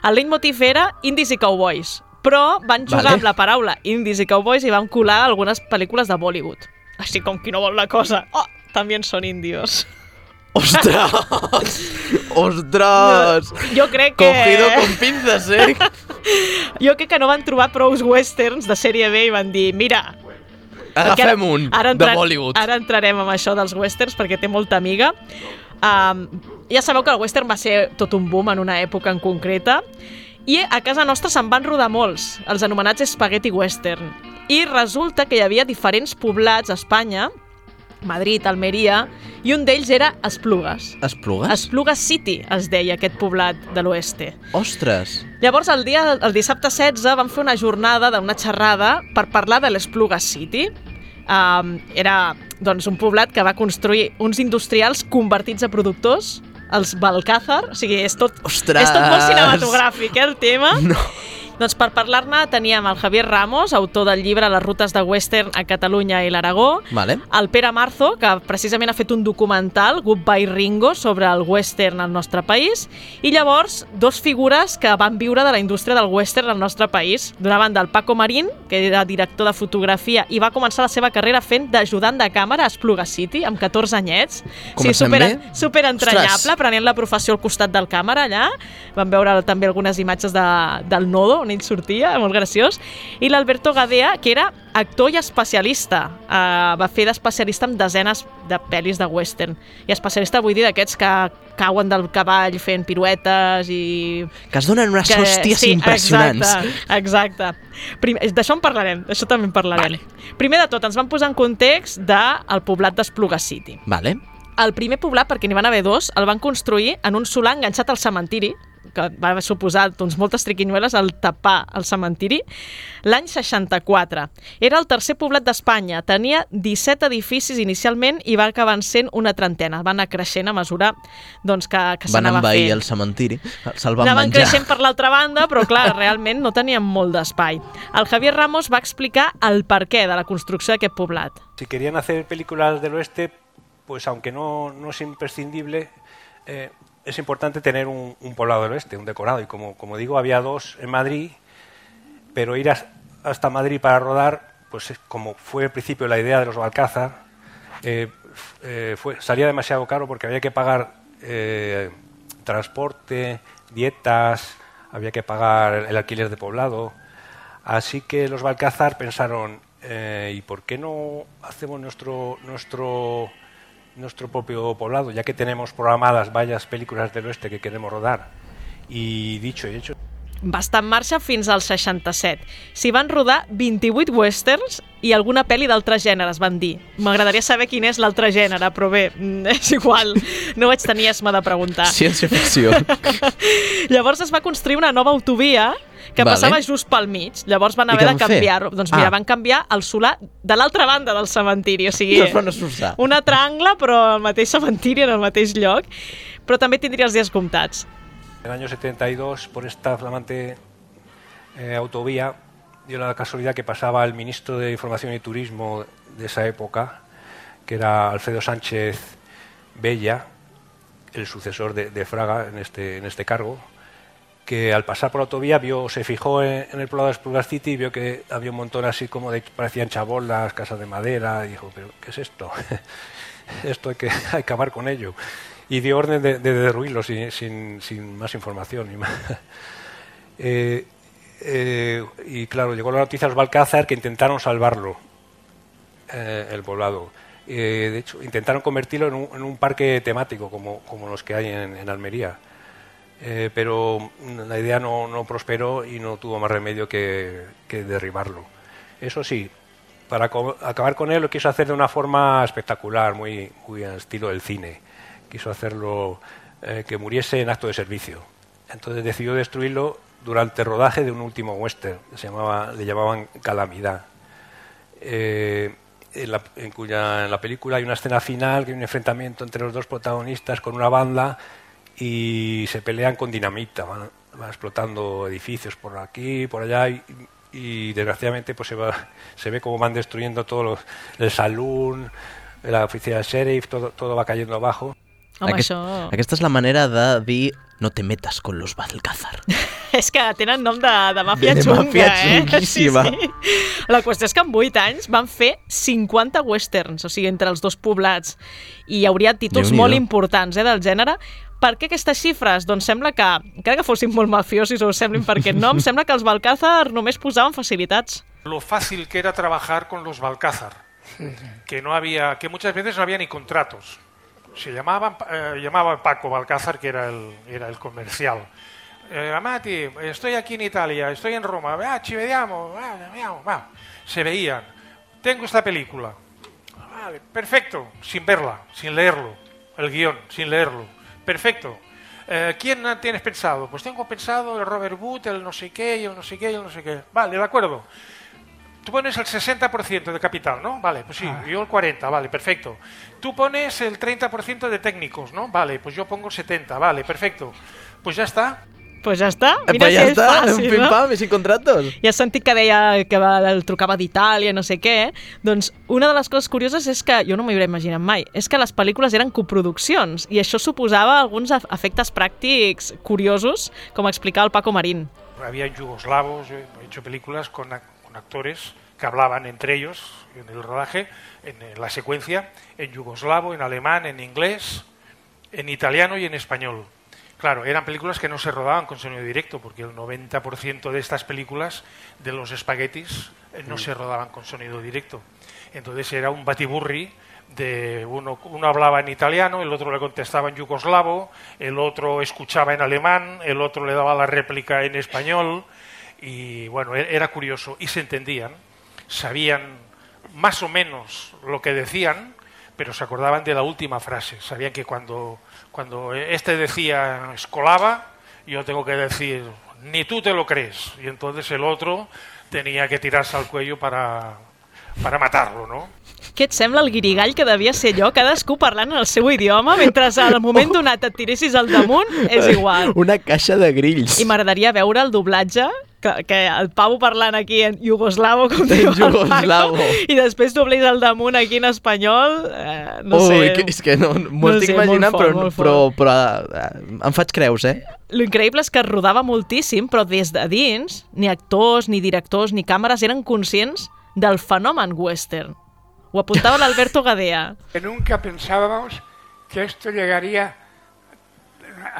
El leitmotiv era indis i cowboys, però van jugar Vale. amb la paraula indis i cowboys i van colar algunes pel·lícules de Bollywood. Així com qui no vol la cosa. Oh, també són indios. Ostres! Ostres! Jo crec que... Cogido con pinzas, eh? Jo crec que no van trobar prous westerns de sèrie B i van dir, mira... Agafem un ara de Bollywood. Ara entrarem amb això dels westerns perquè té molta amiga. Um, ja sabeu que el western va ser tot un boom en una època en concreta i a casa nostra se'n van rodar molts, els anomenats spaghetti western. I resulta que hi havia diferents poblats a Espanya, Madrid, Almeria, i un d'ells era Esplugues. Esplugues? Esplugues City es deia aquest poblat de l'oeste. Ostres! Llavors, el, dia, el dissabte 16 van fer una jornada d'una xerrada per parlar de l'Espluga City. Um, era doncs, un poblat que va construir uns industrials convertits a productors, els Balcázar, o sigui, és tot, Ostres! és tot molt cinematogràfic, eh, el tema. No. Doncs per parlar-ne teníem el Javier Ramos, autor del llibre Les rutes de western a Catalunya i l'Aragó, Vale. el Pere Marzo, que precisament ha fet un documental, Goodbye Ringo, sobre el western al nostre país, i llavors dos figures que van viure de la indústria del western al nostre país. D'una banda, el Paco Marín, que era director de fotografia i va començar la seva carrera fent d'ajudant de càmera a Espluga City, amb 14 anyets. Comencem super, bé. super entranyable, Ostres. prenent la professió al costat del càmera allà. Vam veure també algunes imatges de, del Nodo, on ell sortia, molt graciós, i l'Alberto Gadea, que era actor i especialista. Uh, va fer d'especialista en desenes de pel·lis de western. I especialista vull dir d'aquests que cauen del cavall fent piruetes i... Que es donen unes hòsties sí, impressionants. Exacte, exacte. Primer, d'això en parlarem, d'això també en parlarem. Vale. Primer de tot, ens van posar en context del poblat d'Espluga City. Vale. El primer poblat, perquè n'hi van haver dos, el van construir en un solar enganxat al cementiri, que va suposar doncs, moltes triquinyueles al tapar el cementiri, l'any 64. Era el tercer poblat d'Espanya, tenia 17 edificis inicialment i va acabar sent una trentena. Va anar creixent a mesura doncs, que, que Van s'anava envair fent. el cementiri, se'l van Anaven menjar. creixent per l'altra banda, però clar, realment no teníem molt d'espai. El Javier Ramos va explicar el perquè de la construcció d'aquest poblat. Si querían hacer películas del oeste, pues aunque no, no es imprescindible, eh, es importante tener un, poblado del oeste, un decorado. Y como, digo, había dos en Madrid, pero ir as- hasta Madrid para rodar, pues es como fue al principio la idea de los Balcázar, eh, eh, salía demasiado caro porque había que pagar eh, transporte, dietas, había que pagar el alquiler de poblado. Así que los Balcázar pensaron, ¿y por qué no hacemos nuestro, nuestro, nuestro propio poblado, ya que tenemos programadas varias películas del oeste que queremos rodar? Y dicho y hecho. Va estar en marxa fins al 67. S'hi van rodar 28 westerns i alguna pel·li d'altres gèneres, van dir. M'agradaria saber quin és l'altre gènere, però bé, mm, és igual. No vaig tenir esma de preguntar. Ciència-ficció. Llavors es va construir una nova autovia que Vale. passava just pel mig. Llavors van haver de canviar-ho. Doncs mira, Ah. van canviar el solar de l'altra banda del cementiri. O sigui, No un altre angle, però al mateix cementiri, en el mateix lloc. Però també tindria els dies comptats. En el año 72, por esta flamante eh, autovía, dio la casualidad que pasaba el ministro de Información y Turismo de esa época, que era Alfredo Sánchez Bella, el sucesor de, de Fraga en este, en este cargo, que al pasar por la autovía vio, se fijó en, el poblado de Sprugar City y vio que había un montón así como de parecían chabolas, casas de madera, y dijo, pero ¿qué es esto? esto hay que, acabar con ello. Y dio orden de, de derruirlo sin, sin, sin más información. Ni más. Eh, eh, y claro, llegó la noticia a los Balcázar que intentaron salvarlo, eh, el poblado. De hecho, intentaron convertirlo en un, en un parque temático como, como los que hay en Almería. Eh, pero la idea no, prosperó y no tuvo más remedio que, derribarlo. Eso sí, para acabar con él lo quiso hacer de una forma espectacular, muy, muy al estilo del cine. Quiso hacerlo eh, que muriese en acto de servicio. Entonces decidió destruirlo durante rodaje de un último western, se llamaba, le llamaban Calamidad. Eh, en, la, cuya la película hay una escena final, que hay un enfrentamiento entre los dos protagonistas con una banda y se pelean con dinamita, van, van explotando edificios por aquí, por allá y, y desgraciadamente pues se, va, se ve cómo van destruyendo todo los, el salón, la oficina del sheriff, todo, todo va cayendo abajo. Home, Aquest, això... Aquesta és la manera de dir no te metas con los Balcázar. És que tenen nom de, de màfia De xunga, màfia eh? xunguíssima. Sí, sí. La qüestió és que en 8 anys van fer 50 westerns, o sigui, entre els dos poblats. I hi hauria títols molt importants eh, del gènere. Per què aquestes xifres? Doncs sembla que, encara que fossin molt mafiosis o semblin per aquest nom, sembla que els Balcázar només posaven facilitats. lo fácil que era trabajar con los Balcázar, que no había, que muchas veces no había ni contratos. Se llamaban, eh, llamaba Paco Balcázar, que era el, era el comercial. Eh, Amati, estoy aquí en Italia, estoy en Roma, ah, ci vediamo, ah, vediamo, va. Se veían. Tengo esta película. Vale, perfecto, sin verla, sin leerlo. El guion, sin leerlo. Perfecto. Eh, ¿Quién tienes pensado? Pues tengo pensado el Robert Wood, el no sé qué, el no sé qué, el no sé qué. Vale, de acuerdo. Tú pones el 60% de capital, ¿no? Vale, pues sí, yo el 40%, vale, perfecto. Tú pones el 30% de técnicos, ¿no? Vale, pues yo pongo el 70%, vale, perfecto. Pues ya está. Pues ja està. Eh, Mira pues si ja és està, fàcil, pim no? pam, i sin contratos. Ja has sentit que deia que va, el trucava d'Itàlia, no sé què. eh? Doncs una de les coses curioses és que jo no m'ho hauria imaginat mai, és que les pel·lícules eren coproduccions i això suposava alguns ef- efectes pràctics curiosos, com explicava el Paco Marín. Había yugoslavos, he hecho películas con, con actores que hablaban entre ellos en el rodaje, en la secuencia, en yugoslavo, en alemán, en inglés, en italiano y en español. Claro, eran películas que no se rodaban con sonido directo, porque el 90% de estas películas, de los espaguetis, eh, no Mm. se rodaban con sonido directo. Entonces era un batiburri de uno, uno hablaba en italiano, el otro le contestaba en yugoslavo, el otro escuchaba en alemán, el otro le daba la réplica en español y bueno, e- era curioso y se entendían, sabían más o menos lo que decían, pero se acordaban de la última frase, sabían que cuando, cuando este decía escolaba, yo tengo que decir ni tú te lo crees y entonces el otro tenía que tirarse al cuello para, para matarlo, ¿no? Què et sembla el guirigall que devia ser allò? Cadascú parlant en el seu idioma, mentre al moment donat et tiressis al damunt, és igual. Una caixa de grills. I m'agradaria veure el doblatge, que, que el Pau parlant aquí en iugoslavo, com En diu el iugoslavo. Paco, i després doblés al damunt aquí en espanyol, eh, no Ui, sé. que, és que no, m'ho No estic sé, imaginant, fort, però, molt però, però eh, em faig creus, eh? Lo increïble és que es rodava moltíssim, però des de dins, ni actors, ni directors, ni càmeres eren conscients del fenomen western. Ho apuntava l'Alberto Gadea. que nunca pensábamos que esto llegaría,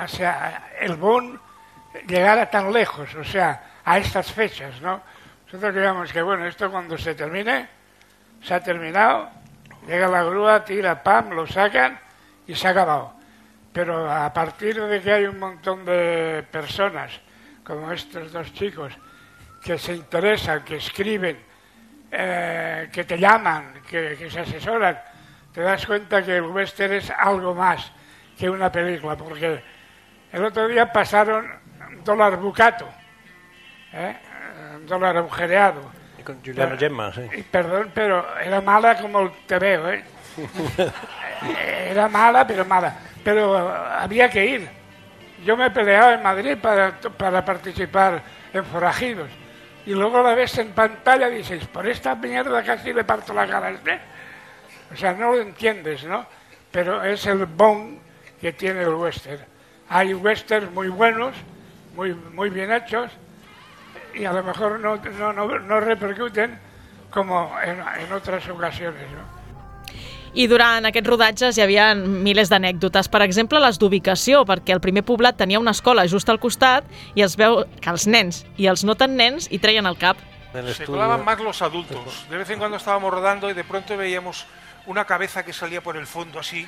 o sea, el Bon llegara tan lejos, o sea, a estas fechas, ¿no? Nosotros creíamos que, bueno, esto cuando se termine, se ha terminado, llega la grúa, tira, pam, lo sacan y se ha acabado. Pero a partir de que hay un montón de personas, como estos dos chicos, que se interesan, que escriben, eh, que te llaman, que, que se asesoran, te das cuenta que el western es algo más que una película, porque el otro día pasaron dólar bucato, ¿eh? dólar agujereado. Y con Juliano Pero- Gemma, sí. y perdón, pero era mala como te veo, ¿eh? Era mala, pero mala. Pero había que ir. Yo me he peleado en Madrid para, para participar en Forajidos. Y luego la ves en pantalla y dices, por esta mierda casi le parto la cara a. O sea, no lo entiendes, ¿no? Pero es el bon que tiene el western. Hay westerns muy buenos, muy, muy bien hechos, y a lo mejor no, no, no, no repercuten como en, en otras ocasiones, ¿no? I durant aquests rodatges hi havia milers d'anècdotes. Per exemple, les d'ubicació, perquè el primer poblat tenia una escola just al costat i es veu que els nens i els no tan nens hi treien el cap. Se colaban más los adultos. De vez en cuando estábamos rodando y de pronto veíamos una cabeza que salía por el fondo así.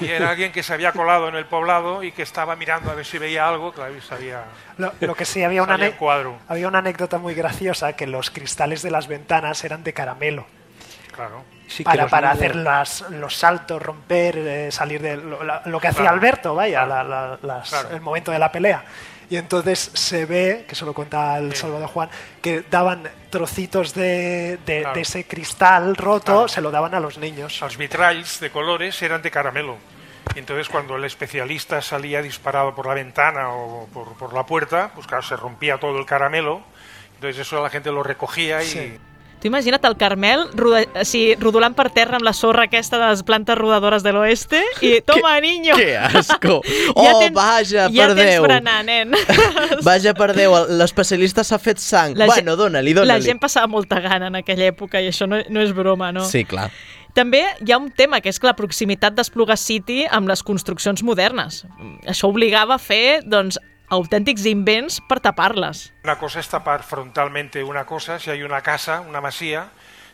Y era alguien que se había colado en el poblado y que estaba mirando a ver si veía algo. Claro, y sabía. Lo, lo que sí, había una, cuadro. había una anécdota muy graciosa que los cristales de las ventanas eran de caramelo. Claro. Para para hacer las, los saltos, romper, eh, salir de lo, la- lo que hacía Claro. Alberto, vaya, la- la- las- Claro. el momento de la pelea. Y entonces se ve, que se lo cuenta el Salvador Juan, que daban trocitos de, de- ese cristal roto, se lo daban a los niños. Los vitralls de colores eran de caramelo. Y entonces cuando el especialista salía disparado por la ventana o por, por la puerta, pues claro, se rompía todo el caramelo. Entonces eso la gente lo recogía y... Sí. Tu imagina't el Carmel roda, sigui, rodolant per terra amb la sorra aquesta de les plantes rodadores de l'oeste i toma, niño! Que asco! Oh, vaja, ja per tens Déu! frenar, nen. Vaja, per Déu, l'especialista s'ha fet sang. La bueno, gent- dóna-li, La gent passava molta gana en aquella època i això no, no és broma, no? Sí, clar. També hi ha un tema, que és que la proximitat d'Espluga City amb les construccions modernes. Això obligava a fer, doncs, autèntics invents per tapar-les. Una cosa es tapar frontalmente una cosa, si hay una casa, una masía,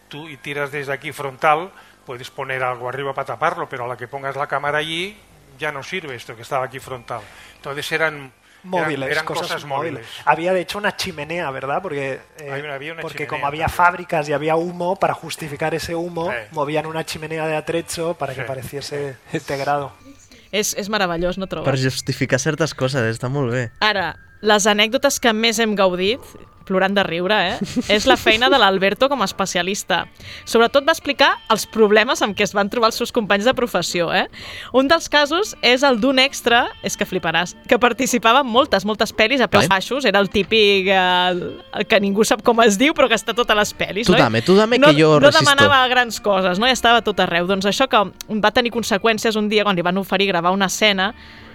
tú y tiras desde aquí frontal, puedes poner algo arriba para taparlo, pero a la que pongas la cámara allí ya no sirve esto que estaba aquí frontal. Entonces eran móviles, eran, eran cosas, cosas móviles. móviles. Había de hecho una chimenea, ¿verdad? Porque, eh, una- había una porque chimenea como había también. fábricas y había humo, para justificar ese humo, Sí. movían una chimenea de atrecho para que Sí. pareciese integrado. És, és meravellós, no trobes? Per justificar certes coses, està molt bé. Ara, les anècdotes que més hem gaudit, plorant de riure, eh? és la feina de l'Alberto com a especialista. Sobretot va explicar els problemes amb què es van trobar els seus companys de professió. Eh? Un dels casos és el d'un extra, és que fliparàs, que participava en moltes, moltes pel·lis a peus Ai. baixos. Era el típic eh, que ningú sap com es diu, però que està a totes les pel·lis. Tu no? dame, tu dame, no, que jo no resisto. demanava grans coses, no? I estava a tot arreu. Doncs això que va tenir conseqüències un dia quan li van oferir gravar una escena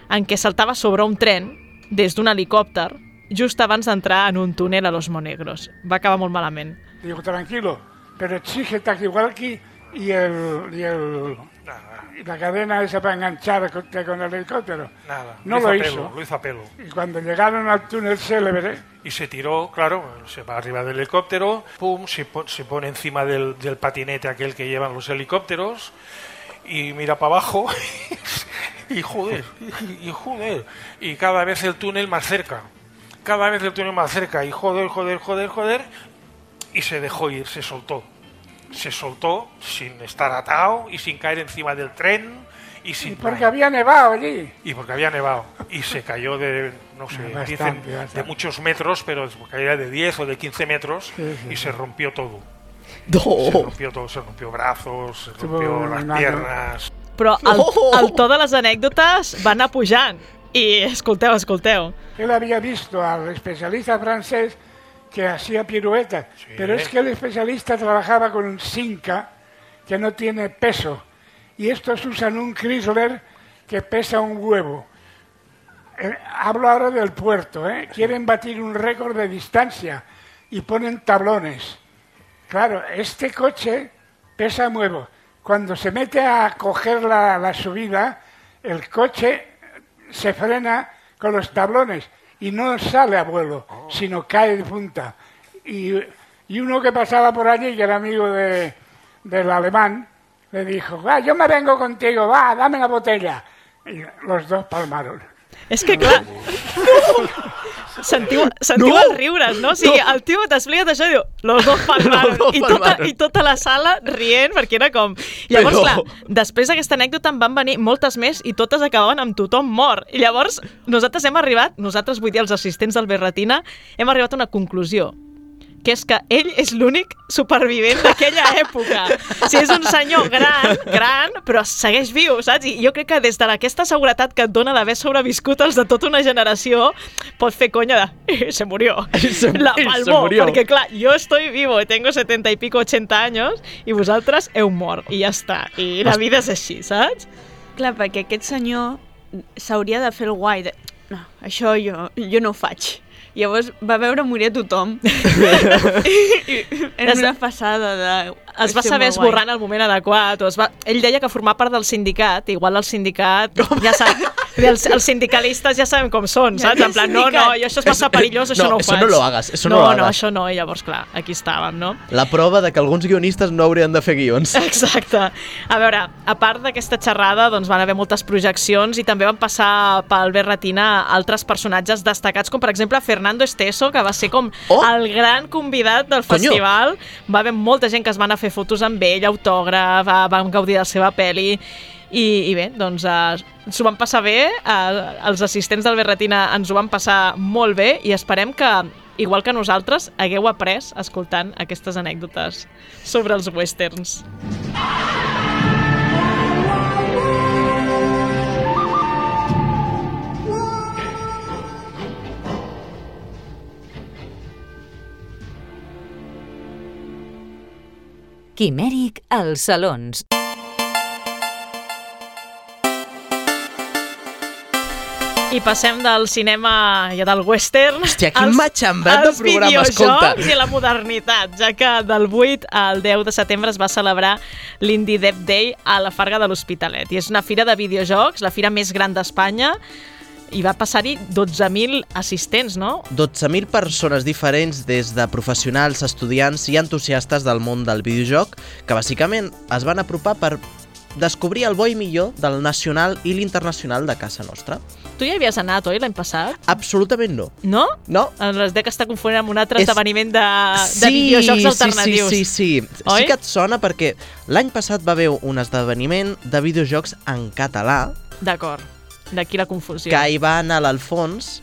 en què saltava sobre un tren des d'un helicòpter just abans d'entrar en un túnel a Los Monegros. Va acabar molt malament. Digo, tranquilo, pero exige Takiwalki y el, y el, Y la cadena esa para enganchar con, el helicóptero. Nada. No lo lo hizo a hizo. pelo, lo hizo a pelo. Y cuando llegaron al túnel célebre, Y se tiró, claro, se va arriba del helicóptero, pum, se, po- se pone encima del, del patinete aquel que llevan los helicópteros y mira para abajo y joder, y, y joder, y cada vez el túnel más cerca, cada vez el túnel más cerca y joder, joder, joder, joder, y se dejó ir, se soltó. Se soltó sin estar atado y sin caer encima del tren y sin... porque había nevado allí. Y porque había nevado. Y se cayó de, no sé, Bastante, dicen bastante. de muchos metros, pero caía de 10 o de 15 metros Sí, sí, y sí. se rompió todo. No. Se rompió todo, se rompió brazos, se rompió las una- piernas. Però el, el to de les anècdotes va anar pujant. I escolteu, escolteu. Él había visto al especialista francés que hacía piruetas, pero es que el especialista trabajaba con un Sinca que no tiene peso y estos usan un Chrysler que pesa un huevo. Eh, hablo ahora del puerto, ¿eh? quieren batir un récord de distancia y ponen tablones. Claro, este coche pesa un huevo. Cuando se mete a coger la, la subida, el coche se frena con los tablones y no sale a vuelo, sino cae de punta. Y, y uno que pasaba por allí, que era amigo de, del alemán, le dijo, va, yo me vengo contigo, va, dame la botella. Y los dos palmaron. És que, clar... Sentiu, sentiu No! els riures, no? O sigui, el tio t'explica això i diu, los dos palmaron. dos I, tota, palmaron. I tota la sala rient, perquè era com... Llavors, Però- clar, després d'aquesta anècdota en van venir moltes més i totes acabaven amb tothom mort. I llavors, nosaltres hem arribat, nosaltres vull dir els assistents del Berretina, hem arribat a una conclusió que és que ell és l'únic supervivent d'aquella època. O sigui, és un senyor gran, gran, però segueix viu, saps? I jo crec que des d'aquesta seguretat que et dona d'haver sobreviscut els de tota una generació, pot fer conya de... "Eh, se murió. Se- La se palmó. murió. Perquè, clar, jo estoy vivo, tengo 70 y pico, 80 años, i vosaltres heu mort, i ja està. I la vida és així, saps? Clar, perquè aquest senyor s'hauria de fer el guai. De... No, això jo, jo no ho faig. Llavors va veure morir a tothom. I, una passada de... es va saber en el moment adequat. O es va... Ell deia que formar part del sindicat, igual el sindicat, ja sap, els, els sindicalistes ja sabem com són, Ja saps? En plan, no, no, jo això és massa perillós, això No, no, ho eso faig. no lo hagas, eso no no No, hagas. això no, i llavors, clar, aquí estàvem, no? La prova de que alguns guionistes no haurien de fer guions. Exacte. A veure, a part d'aquesta xerrada, doncs van haver moltes projeccions i també van passar pel Berretina altres personatges destacats, com per exemple Fernando Esteso, que va ser com oh! el gran convidat del Conyo. festival. Va haver molta gent que es van a fer fotos amb ell, autògraf, va- van gaudir de la seva pel·li, i, i bé, doncs uh, s'ho van passar bé, uh, els assistents del Berretina ens ho van passar molt bé i esperem que, igual que nosaltres, hagueu après escoltant aquestes anècdotes sobre els westerns. Quimèric als salons. I passem del cinema i del western Hòstia, quin matxembrat de als programa, escolta. videojocs i la modernitat, ja que del 8 al 10 de setembre es va celebrar l'Indie Dev Day a la Farga de l'Hospitalet. I és una fira de videojocs, la fira més gran d'Espanya, i va passar-hi 12.000 assistents, no? 12.000 persones diferents des de professionals, estudiants i entusiastes del món del videojoc que bàsicament es van apropar per descobrir el bo i millor del nacional i l'internacional de casa nostra. Tu hi havies anat, oi, l'any passat? Absolutament no. No? No. Es dec estar confonent amb un altre És- esdeveniment de, de videojocs alternatius. Sí, sí, sí. Oi? Sí que et sona perquè l'any passat va haver un esdeveniment de videojocs en català D'acord. D'aquí la confusió. que hi va anar l'Alfons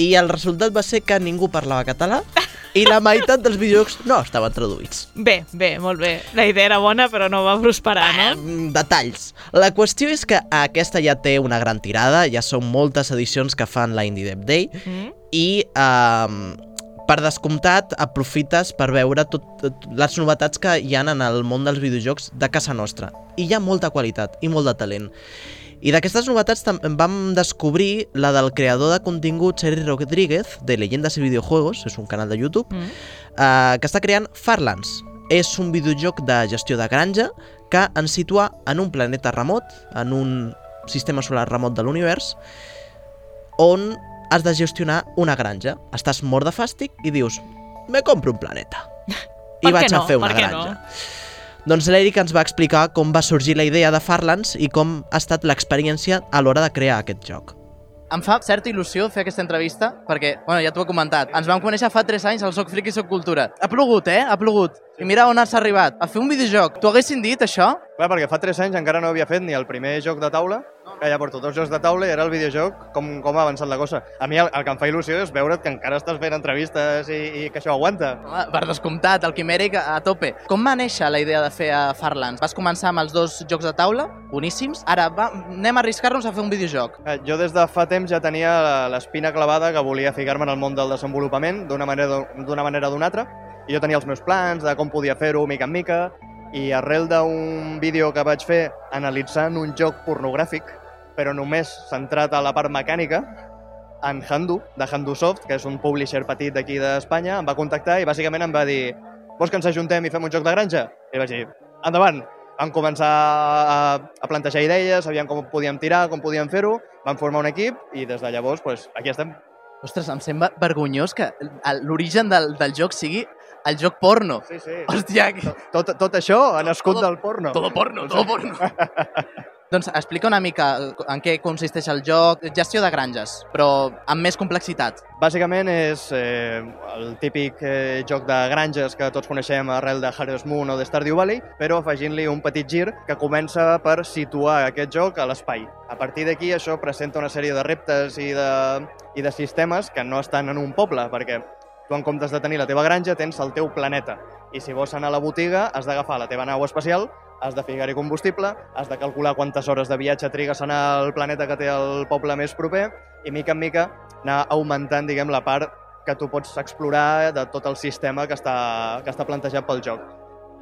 i el resultat va ser que ningú parlava català i la meitat dels videojocs no estaven traduïts. Bé, bé, molt bé. La idea era bona, però no va prosperar, no? Mm, Detalls. La qüestió és que aquesta ja té una gran tirada, ja són moltes edicions que fan la Indie Dev Day Mm? i um, per descomptat aprofites per veure tot, tot les novetats que hi han en el món dels videojocs de casa nostra. I hi ha molta qualitat i molt de talent. I d'aquestes novetats vam descobrir la del creador de contingut Seri Rodríguez, de Leyendas y Videojuegos, és un canal de YouTube, Mm. eh, que està creant Farlands. és un videojoc de gestió de granja que ens situa en un planeta remot, en un sistema solar remot de l'univers, on has de gestionar una granja. Estàs mort de fàstic i dius, me compro un planeta. I vaig no? a fer una granja. Doncs l'Eric ens va explicar com va sorgir la idea de Farlands i com ha estat l'experiència a l'hora de crear aquest joc. Em fa certa il·lusió fer aquesta entrevista perquè, bueno, ja t'ho he comentat, ens vam conèixer fa 3 anys al Soc Friki Soc Cultura. Ha plogut, eh? Ha plogut. I mira on has arribat, a fer un videojoc. T'ho haguessin dit, això? Clar, perquè fa 3 anys encara no havia fet ni el primer joc de taula, que ja porto dos jocs de taula i era el videojoc, com, com ha avançat la cosa. A mi el, el que em fa il·lusió és veure't que encara estàs fent entrevistes i, i que això aguanta. Home, per descomptat, el Quimèric a, tope. Com va néixer la idea de fer a Farlands? Vas començar amb els dos jocs de taula, boníssims. Ara va, anem a arriscar-nos a fer un videojoc. Eh, Jo des de fa temps ja tenia l'espina clavada que volia ficar-me en el món del desenvolupament d'una manera d'una manera o d'una altra. I jo tenia els meus plans de com podia fer-ho mica en mica i arrel d'un vídeo que vaig fer analitzant un joc pornogràfic, però només centrat a la part mecànica, en Handu, de Handu Soft, que és un publisher petit d'aquí d'Espanya, em va contactar i bàsicament em va dir vols que ens ajuntem i fem un joc de granja? I vaig dir, endavant! Vam començar a, a plantejar idees, sabíem com podíem tirar, com podíem fer-ho, vam formar un equip i des de llavors pues, aquí estem. Ostres, em sembla vergonyós que l'origen del, del joc sigui el joc porno. Sí, sí. Hòstia, Tot, tot això ha nascut del porno. Todo porno, todo porno. doncs explica una mica en què consisteix el joc, gestió de granges, però amb més complexitat. Bàsicament és eh, el típic eh, joc de granges que tots coneixem arrel de Harvest Moon o de Stardew Valley, però afegint-li un petit gir que comença per situar aquest joc a l'espai. A partir d'aquí això presenta una sèrie de reptes i de, i de sistemes que no estan en un poble, perquè tu en comptes de tenir la teva granja tens el teu planeta. I si vols anar a la botiga has d'agafar la teva nau espacial, has de ficar-hi combustible, has de calcular quantes hores de viatge trigues a anar al planeta que té el poble més proper i mica en mica anar augmentant diguem, la part que tu pots explorar de tot el sistema que està, que està plantejat pel joc.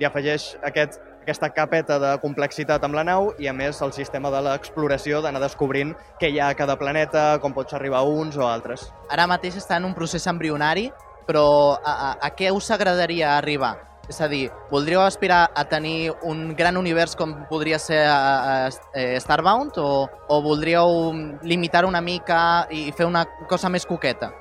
Li afegeix aquest, aquesta capeta de complexitat amb la nau i a més el sistema de l'exploració d'anar descobrint què hi ha a cada planeta, com pots arribar a uns o altres. Ara mateix està en un procés embrionari, però a, a, a què us agradaria arribar? És a dir, voldríeu aspirar a tenir un gran univers com podria ser a, a, a Starbound o, o voldríeu limitar una mica i fer una cosa més coqueta?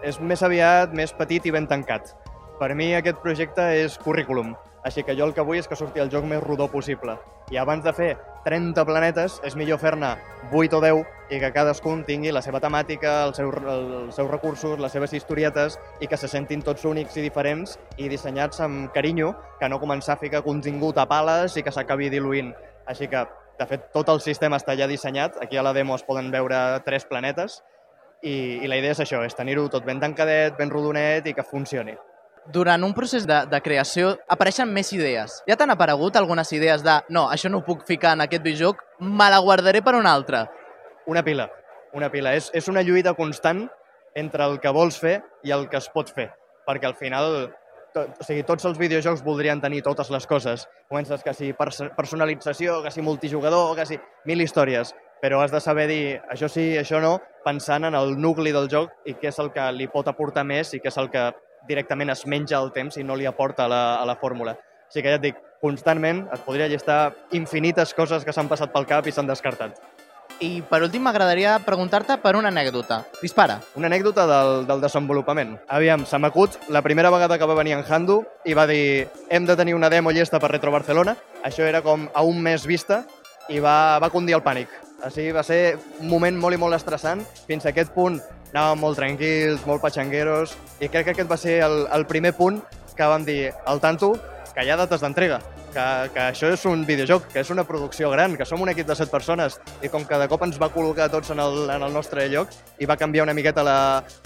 És més aviat més petit i ben tancat. Per mi aquest projecte és currículum, així que jo el que vull és que surti el joc més rodó possible. I abans de fer 30 planetes, és millor fer-ne 8 o 10 i que cadascun tingui la seva temàtica, el seu, els seus recursos, les seves historietes i que se sentin tots únics i diferents i dissenyats amb carinyo, que no començar a ficar contingut a pales i que s'acabi diluint. Així que, de fet, tot el sistema està ja dissenyat. Aquí a la demo es poden veure tres planetes i, i la idea és això, és tenir-ho tot ben tancadet, ben rodonet i que funcioni. Durant un procés de, de creació apareixen més idees. Ja t'han aparegut algunes idees de no, això no ho puc ficar en aquest videojoc, me la guardaré per un altre? Una pila, una pila. És, és una lluita constant entre el que vols fer i el que es pot fer, perquè al final to, o sigui, tots els videojocs voldrien tenir totes les coses. Comences que si pers personalització, que si multijugador, que si mil històries, però has de saber dir això sí, això no, pensant en el nucli del joc i què és el que li pot aportar més i què és el que directament es menja el temps i no li aporta a la, a la fórmula. Així que ja et dic, constantment et podria llistar infinites coses que s'han passat pel cap i s'han descartat. I per últim m'agradaria preguntar-te per una anècdota. Dispara. Una anècdota del, del desenvolupament. Aviam, se m'acut la primera vegada que va venir en Handu i va dir hem de tenir una demo llesta per Retro Barcelona. Això era com a un mes vista i va, va condir el pànic. Així va ser un moment molt i molt estressant. Fins a aquest punt anàvem molt tranquils, molt patxangueros i crec que aquest va ser el, el primer punt que vam dir al tanto que hi ha dates d'entrega que, que això és un videojoc, que és una producció gran, que som un equip de set persones i com que de cop ens va col·locar tots en el, en el nostre lloc i va canviar una miqueta la,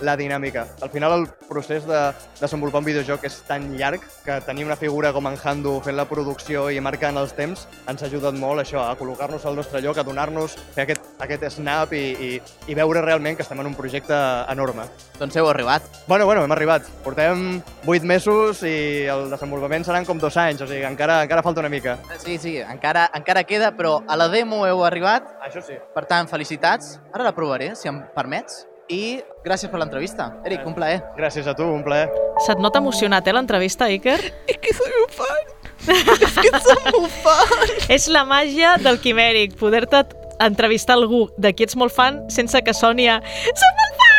la dinàmica. Al final el procés de desenvolupar un videojoc és tan llarg que tenir una figura com en Handu fent la producció i marcant els temps ens ha ajudat molt això, a col·locar-nos al nostre lloc, a donar-nos, fer aquest, aquest snap i, i, i veure realment que estem en un projecte enorme. Doncs heu arribat. Bueno, bueno, hem arribat. Portem vuit mesos i el desenvolupament seran com dos anys, o sigui, encara, encara falta una mica. Sí, sí, encara, encara queda, però a la demo heu arribat. Això sí. Per tant, felicitats. Ara la provaré, si em permets. I gràcies per l'entrevista. Eric, un plaer. Gràcies a tu, un plaer. Se't nota emocionat, eh, l'entrevista, Iker? És que soy un fan. És que ets molt fan! És la màgia del quimèric, poder-te entrevistar algú de qui ets molt fan sense que soni a... Soc molt fan!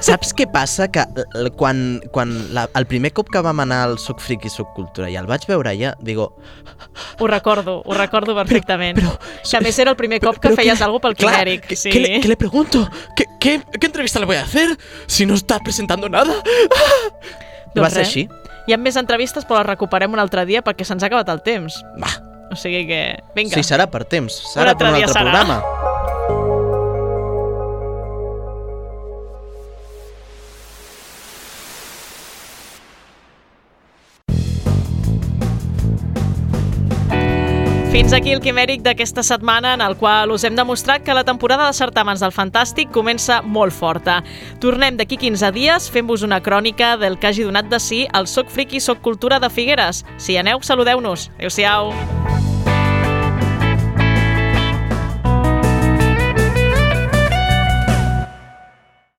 Saps què passa? Que l- quan, quan la, el primer cop que vam anar al Soc Friki Soc Cultura i el vaig veure ja, digo, Ho recordo, ho recordo perfectament. Però, que a més era el primer cop que feies alguna pel Clar, quimèric. ¿qué, sí. qué le, qué le pregunto? ¿Qué, qué, ¿Qué entrevista le voy a hacer si no está presentando nada? Doncs Va ser res. així. Hi ha més entrevistes, però les recuperem un altre dia perquè se'ns ha acabat el temps. Va. O sigui que, vinga. Sí, serà per temps. Un Serà per altre un dia altre serà. programa. Fins aquí el quimèric d'aquesta setmana en el qual us hem demostrat que la temporada de certàmens del Fantàstic comença molt forta. Tornem d'aquí 15 dies fent-vos una crònica del que hagi donat de si el Soc Friki Soc Cultura de Figueres. Si hi aneu, saludeu-nos. Adéu-siau.